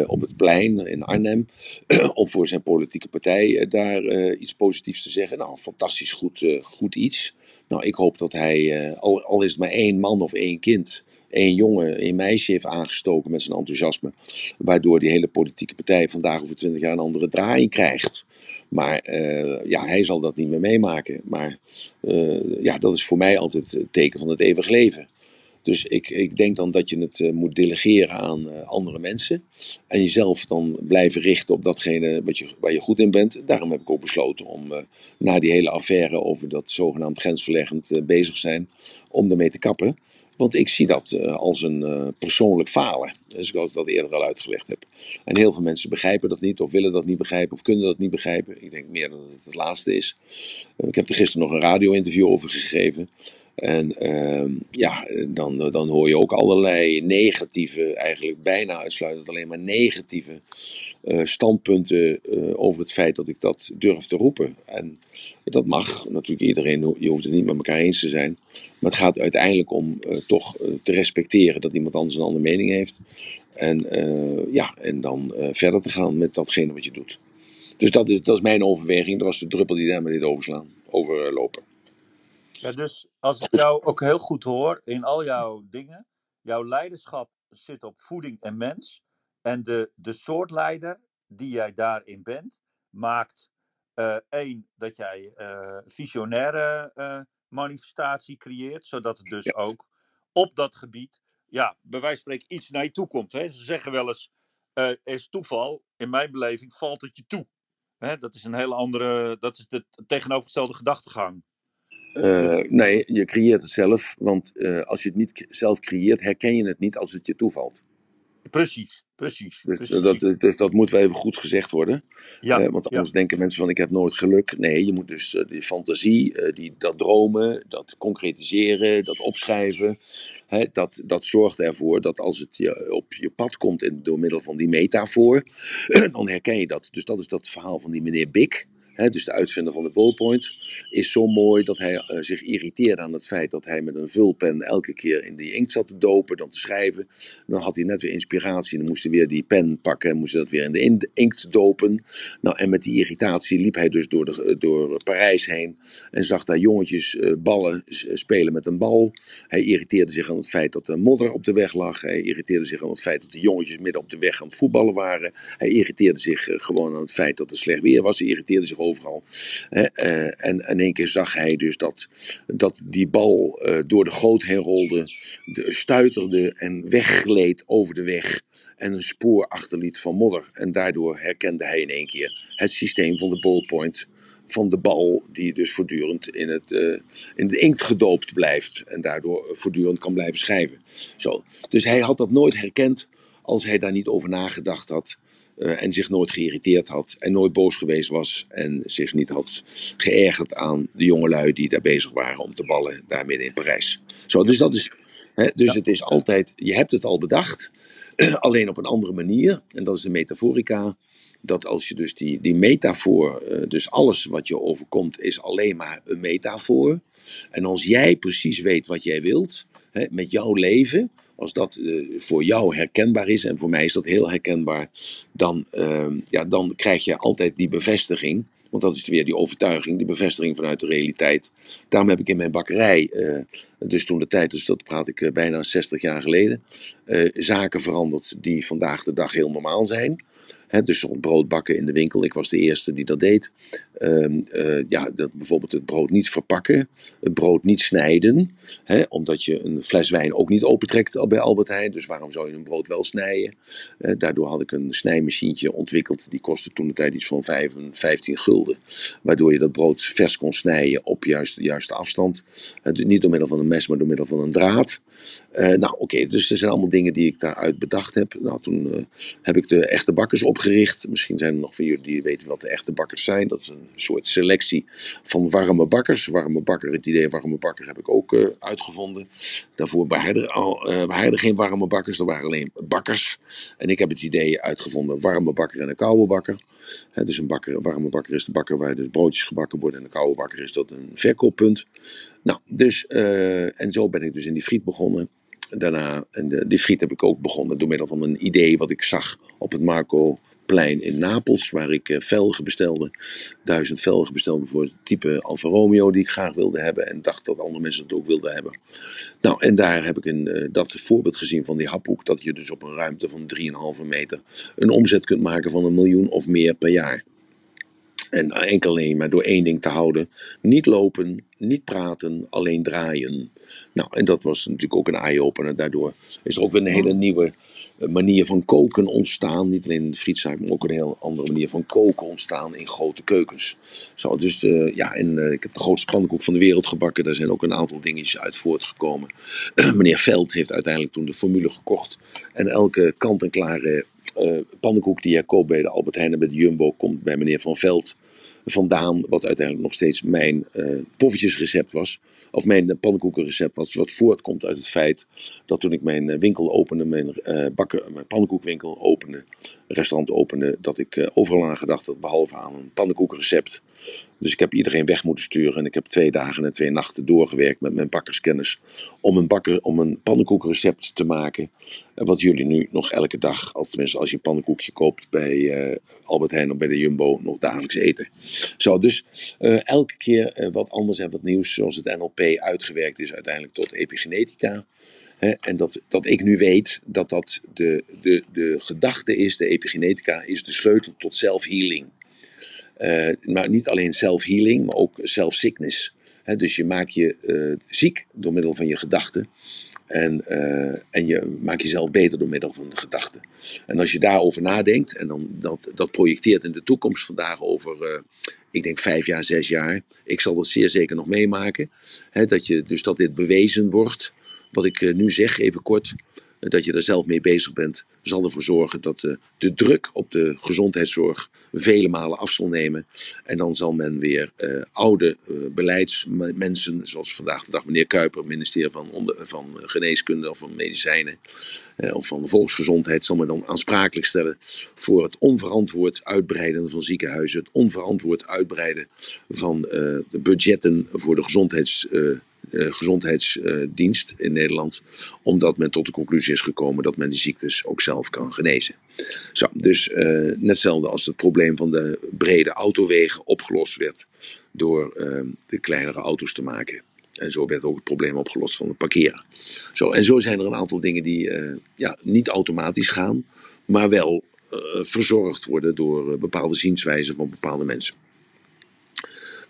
S1: op het plein in Arnhem, [clears throat] om voor zijn politieke partij daar iets positiefs te zeggen. Nou, fantastisch goed, goed iets. Nou, ik hoop dat hij, al, al is het maar één man of één kind, één jongen, één meisje heeft aangestoken met zijn enthousiasme. Waardoor die hele politieke partij vandaag over twintig jaar een andere draaiing krijgt. Maar uh, ja, hij zal dat niet meer meemaken. Maar uh, ja, dat is voor mij altijd het teken van het eeuwig leven. Dus ik, ik denk dan dat je het moet delegeren aan andere mensen. En jezelf dan blijven richten op datgene wat je, waar je goed in bent. Daarom heb ik ook besloten om na die hele affaire over dat zogenaamd grensverleggend bezig zijn, om ermee te kappen. Want ik zie dat uh, als een uh, persoonlijk falen. Dus ik dat eerder al uitgelegd heb. En heel veel mensen begrijpen dat niet, of willen dat niet begrijpen, of kunnen dat niet begrijpen. Ik denk meer dat het het laatste is. Uh, ik heb er gisteren nog een radio-interview over gegeven. En ehm, ja, dan, dan hoor je ook allerlei negatieve, eigenlijk bijna uitsluitend alleen maar negatieve uh, standpunten uh, over het feit dat ik dat durf te roepen. En dat mag natuurlijk iedereen, je hoeft het niet met elkaar eens te zijn. Maar het gaat uiteindelijk om uh, toch te respecteren dat iemand anders een andere mening heeft. En, ja, en dan verder te gaan met datgene wat je doet. Dus dat is, dat is mijn overweging. Dat was de druppel die daar met dit overslaan, overlopen.
S3: Ja, dus als ik jou ook heel goed hoor in al jouw dingen, jouw leiderschap zit op voeding en mens. En de, de soort leider die jij daarin bent, maakt uh, één, dat jij uh, visionaire uh, manifestatie creëert, zodat het dus ook op dat gebied, ja, bij wijze van spreken, iets naar je toe komt. Hè? Ze zeggen wel eens, er is toeval, in mijn beleving valt het je toe. Hè? Dat is een hele andere, dat is de tegenovergestelde gedachtegang.
S1: Uh, nee, je creëert het zelf, want uh, als je het niet zelf creëert, herken je het niet als het je toevalt.
S3: Precies, precies.
S1: Dus,
S3: precies.
S1: Dat, dus dat moet wel even goed gezegd worden. Ja, uh, want anders ja. denken mensen van ik heb nooit geluk. Nee, je moet dus die fantasie, die, dat dromen, dat concretiseren, dat opschrijven. Hè, dat, dat zorgt ervoor dat als het je op je pad komt in, door middel van die metafoor, [clears throat] dan herken je dat. Dus dat is dat verhaal van die meneer Bik. Dus de uitvinder van de ballpoint, is zo mooi dat hij uh, zich irriteerde aan het feit dat hij met een vulpen elke keer in die inkt zat te dopen, dan te schrijven. Dan had hij net weer inspiratie en dan moest hij weer die pen pakken en moest hij dat weer in de, in de inkt dopen. Nou, en met die irritatie liep hij dus door, de, door Parijs heen en zag daar jongetjes uh, ballen spelen met een bal. Hij irriteerde zich aan het feit dat er modder op de weg lag. Hij irriteerde zich aan het feit dat de jongetjes midden op de weg aan het voetballen waren. Hij irriteerde zich gewoon aan het feit dat er slecht weer was. Hij irriteerde zich overal. Uh, en in één keer zag hij dus dat, dat die bal uh, door de goot heen rolde, de, stuiterde en weggleed over de weg. En een spoor achterliet van modder. En daardoor herkende hij in één keer het systeem van de ballpoint. Van de bal, die dus voortdurend in, het, uh, in de inkt gedoopt blijft. En daardoor voortdurend kan blijven schrijven. Zo. Dus hij had dat nooit herkend als hij daar niet over nagedacht had. Uh, en zich nooit geïrriteerd had en nooit boos geweest was en zich niet had geërgerd aan de jongelui die daar bezig waren om te ballen daar midden in Parijs. Zo, dus dat is, hè, dus het is altijd, je hebt het al bedacht, [clears throat] alleen op een andere manier en dat is de metaforica. Dat als je dus die, die metafoor, uh, dus alles wat je overkomt is alleen maar een metafoor. En als jij precies weet wat jij wilt, hè, met jouw leven, als dat uh, voor jou herkenbaar is, en voor mij is dat heel herkenbaar, dan, uh, ja, dan krijg je altijd die bevestiging. Want dat is weer die overtuiging, die bevestiging vanuit de realiteit. Daarom heb ik in mijn bakkerij, uh, dus toen de tijd, dus dat praat ik bijna 60 jaar geleden, zaken veranderd die vandaag de dag heel normaal zijn. He, dus brood bakken in de winkel. Ik was de eerste die dat deed. Um, uh, ja, dat, bijvoorbeeld het brood niet verpakken. Het brood niet snijden. Omdat je een fles wijn ook niet opentrekt bij Albert Heijn. Dus waarom zou je een brood wel snijden? Daardoor had ik een snijmachientje ontwikkeld. Die kostte toen de tijd iets van 5, 15 gulden. Waardoor je dat brood vers kon snijden op juist de juiste afstand. Niet door middel van een mes, maar door middel van een draad. nou oké, dus er zijn allemaal dingen die ik daaruit bedacht heb. Nou, toen heb ik de echte bakkers op Misschien zijn er nog van jullie die weten wat de echte bakkers zijn. Dat is een soort selectie van warme bakkers. Warme bakker, het idee warme bakker heb ik ook uh, uitgevonden. Daarvoor er, uh, waren er geen warme bakkers, er waren alleen bakkers. En ik heb het idee uitgevonden, warme bakker en een koude bakker. Dus een, bakker, warme bakker is de bakker waar dus broodjes gebakken worden. En een koude bakker is dat een verkooppunt. Nou, dus, uh, en zo ben ik dus in die friet begonnen. Daarna, en de, die friet heb ik ook begonnen door middel van een idee wat ik zag op het Marco plein in Napels, waar ik uh, velgen bestelde. Duizend velgen bestelde voor het type Alfa Romeo die ik graag wilde hebben. En dacht dat andere mensen het ook wilden hebben. Nou, en daar heb ik een, uh, dat voorbeeld gezien van die haphoek. Dat je dus op een ruimte van 3,5 meter een omzet kunt maken van een miljoen of meer per jaar. En enkel alleen maar door één ding te houden. Niet lopen, niet praten, alleen draaien. Nou, en dat was natuurlijk ook een eye-opener. Daardoor is er ook weer een hele nieuwe eh, manier van koken ontstaan. Niet alleen in de frietzaak, maar ook een heel andere manier van koken ontstaan in grote keukens. Zo, dus uh, ja, en uh, ik heb de grootste pannenkoek van de wereld gebakken. Daar zijn ook een aantal dingetjes uit voortgekomen. [clears throat] Meneer Veld heeft uiteindelijk toen de formule gekocht. En elke kant-en-klare uh, pannenkoek die hij koopt bij de Albert Heijn en bij de Jumbo komt bij meneer Van Veld vandaan. Wat uiteindelijk nog steeds mijn uh, poffertjesrecept was. Of mijn pannenkoekenrecept was. Wat voortkomt uit het feit dat toen ik mijn winkel opende, mijn, uh, bakken, mijn pannenkoekwinkel opende, restaurant opende, dat ik overal aan gedacht had, behalve aan een pannenkoekenrecept. Dus ik heb iedereen weg moeten sturen. En ik heb twee dagen en twee nachten doorgewerkt met mijn bakkerskennis. Om een, bakker, om een pannenkoekenrecept te maken. Wat jullie nu nog elke dag, tenminste als je een pannenkoekje koopt bij uh, Albert Heijn of bij de Jumbo, nog dagelijks eten. Zo, dus uh, elke keer uh, wat anders en wat nieuws. Zoals het NLP uitgewerkt is uiteindelijk tot epigenetica. En dat, dat ik nu weet dat dat de, de, de gedachte is, de epigenetica, is de sleutel tot self-healing. Uh, maar niet alleen self-healing, maar ook self-sickness. dus je maakt je uh, ziek door middel van je gedachten. En, uh, en je maakt jezelf beter door middel van de gedachten. En als je daarover nadenkt en dan dat, dat projecteert in de toekomst vandaag over, ik denk vijf jaar, zes jaar. Ik zal dat zeer zeker nog meemaken. dat je, dus dat dit bewezen wordt. Wat ik nu zeg, even kort dat je er zelf mee bezig bent, zal ervoor zorgen dat de, de druk op de gezondheidszorg vele malen af zal nemen. En dan zal men weer uh, oude uh, beleidsmensen, zoals vandaag de dag meneer Kuiper, ministerie van, Geneeskunde of van Medicijnen of van de Volksgezondheid, zal men dan aansprakelijk stellen voor het onverantwoord uitbreiden van ziekenhuizen, het onverantwoord uitbreiden van de budgetten voor de gezondheids uh, gezondheidsdienst in Nederland, omdat men tot de conclusie is gekomen dat men die ziektes ook zelf kan genezen. Zo, dus uh, net hetzelfde als het probleem van de brede autowegen opgelost werd door uh, de kleinere auto's te maken. En zo werd ook het probleem opgelost van het parkeren. Zo, en zo zijn er een aantal dingen die ja, niet automatisch gaan, maar wel verzorgd worden door bepaalde zienswijzen van bepaalde mensen.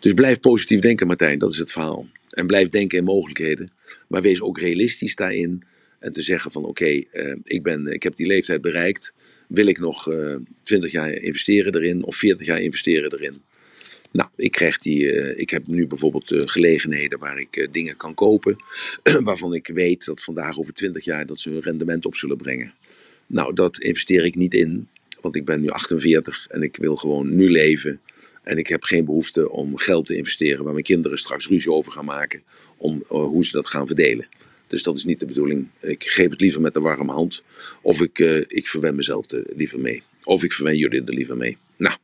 S1: Dus blijf positief denken, Martijn, dat is het verhaal. En blijf denken in mogelijkheden. Maar wees ook realistisch daarin. En te zeggen van oké, uh, ik, ben, ik heb die leeftijd bereikt. Wil ik nog uh, eh, 20 jaar investeren erin of 40 jaar investeren erin? Nou, ik, krijg die, uh, ik heb nu bijvoorbeeld gelegenheden waar ik dingen kan kopen. [clears throat] waarvan ik weet dat vandaag over 20 jaar dat ze hun rendement op zullen brengen. Nou, dat investeer ik niet in. Want ik ben nu 48 en ik wil gewoon nu leven. En ik heb geen behoefte om geld te investeren waar mijn kinderen straks ruzie over gaan maken. Om uh, hoe ze dat gaan verdelen. Dus dat is niet de bedoeling. Ik geef het liever met de warme hand. Of ik, uh, ik verwen mezelf er liever mee. Of ik verwen jullie er liever mee. Nou.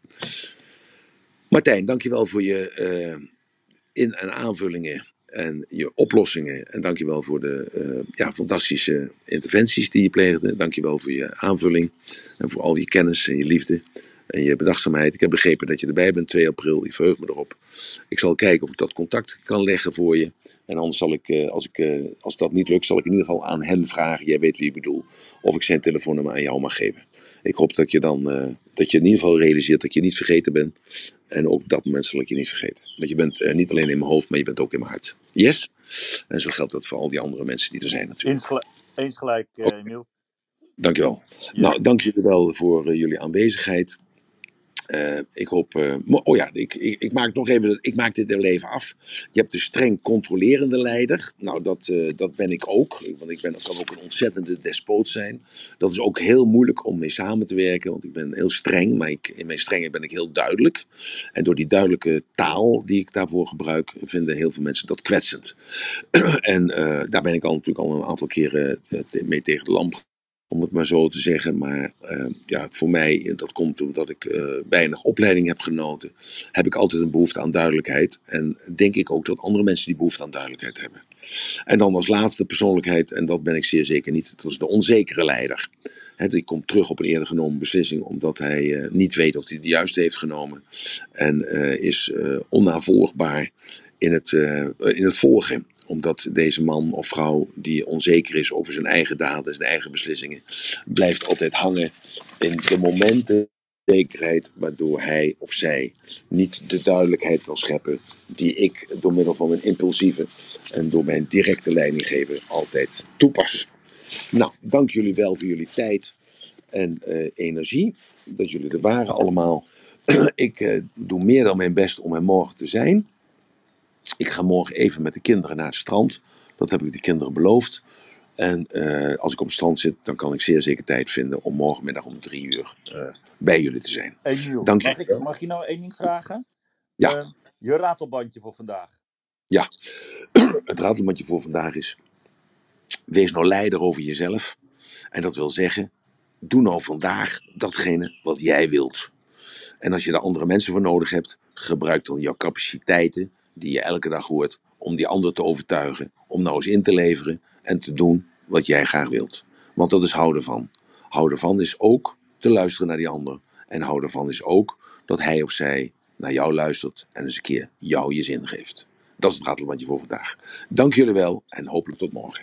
S1: Martijn, dankjewel voor je uh, in- en aanvullingen en je oplossingen. En dankjewel voor de ja, fantastische interventies die je pleegde. Dankjewel voor je aanvulling en voor al je kennis en je liefde en je bedachtzaamheid. Ik heb begrepen dat je erbij bent 2 april. Ik verheug me erop. Ik zal kijken of ik dat contact kan leggen voor je. En anders zal ik, eh, als, ik, eh, als dat niet lukt, zal ik in ieder geval aan hen vragen. Jij weet wie ik bedoel. Of ik zijn telefoonnummer aan jou mag geven. Ik hoop dat je dan, uh, dat je in ieder geval realiseert dat je niet vergeten bent. En ook op dat moment zal ik je niet vergeten. Want je bent niet alleen in mijn hoofd, maar je bent ook in mijn hart. Yes? En zo geldt dat voor al die andere mensen die er zijn natuurlijk.
S3: Eens, gelijk, eens gelijk okay. Emiel.
S1: Dankjewel. Ja. Nou, dank jullie wel voor jullie aanwezigheid. Uh, ik hoop. Uh, oh ja, ik, ik, ik, maak nog even. Ik maak dit even af. Je hebt de streng controlerende leider. Nou, dat, uh, dat ben ik ook. Want ik ben, kan ook een ontzettende despoot zijn. Dat is ook heel moeilijk om mee samen te werken. Want ik ben heel streng. Maar ik, in mijn strenge ben ik heel duidelijk. En door die duidelijke taal die ik daarvoor gebruik. vinden heel veel mensen dat kwetsend. [clears throat] en daar ben ik al natuurlijk al een aantal keren mee tegen de lamp om het maar zo te zeggen. Maar uh, ja, voor mij, dat komt omdat ik uh, weinig opleiding heb genoten, heb ik altijd een behoefte aan duidelijkheid. En denk ik ook dat andere mensen die behoefte aan duidelijkheid hebben. En dan als laatste persoonlijkheid, en dat ben ik zeer zeker niet, dat is de onzekere leider. He, die komt terug op een eerder genomen beslissing omdat hij uh, niet weet of hij de juiste heeft genomen. En is onnavolgbaar in het, in het volgen omdat deze man of vrouw die onzeker is over zijn eigen daden, zijn eigen beslissingen, blijft altijd hangen in de momenten onzekerheid waardoor hij of zij niet de duidelijkheid kan scheppen die ik door middel van mijn impulsieve en door mijn directe leidinggever altijd toepas. Nou, dank jullie wel voor jullie tijd en uh, energie, dat jullie er waren allemaal. [clears throat] ik uh, doe meer dan mijn best om er morgen te zijn. Ik ga morgen even met de kinderen naar het strand. Dat heb ik de kinderen beloofd. En uh, als ik op het strand zit, dan kan ik zeer zeker tijd vinden om morgenmiddag om drie uur uh, bij jullie te zijn.
S3: Hey, Niel, Dank mag, ik, mag je nou één ding vragen?
S1: Ja. Uh,
S3: je ratelbandje voor vandaag.
S1: Ja, [clears throat] het ratelbandje voor vandaag is: wees nou leider over jezelf. En dat wil zeggen, doe nou vandaag datgene wat jij wilt. En als je daar andere mensen voor nodig hebt, gebruik dan jouw capaciteiten die je elke dag hoort om die ander te overtuigen, om nou eens in te leveren en te doen wat jij graag wilt. Want dat is houden van. Houden van is ook te luisteren naar die ander. En houden van is ook dat hij of zij naar jou luistert en eens een keer jou je zin geeft. Dat is het ratelbandje voor vandaag. Dank jullie wel en hopelijk tot morgen.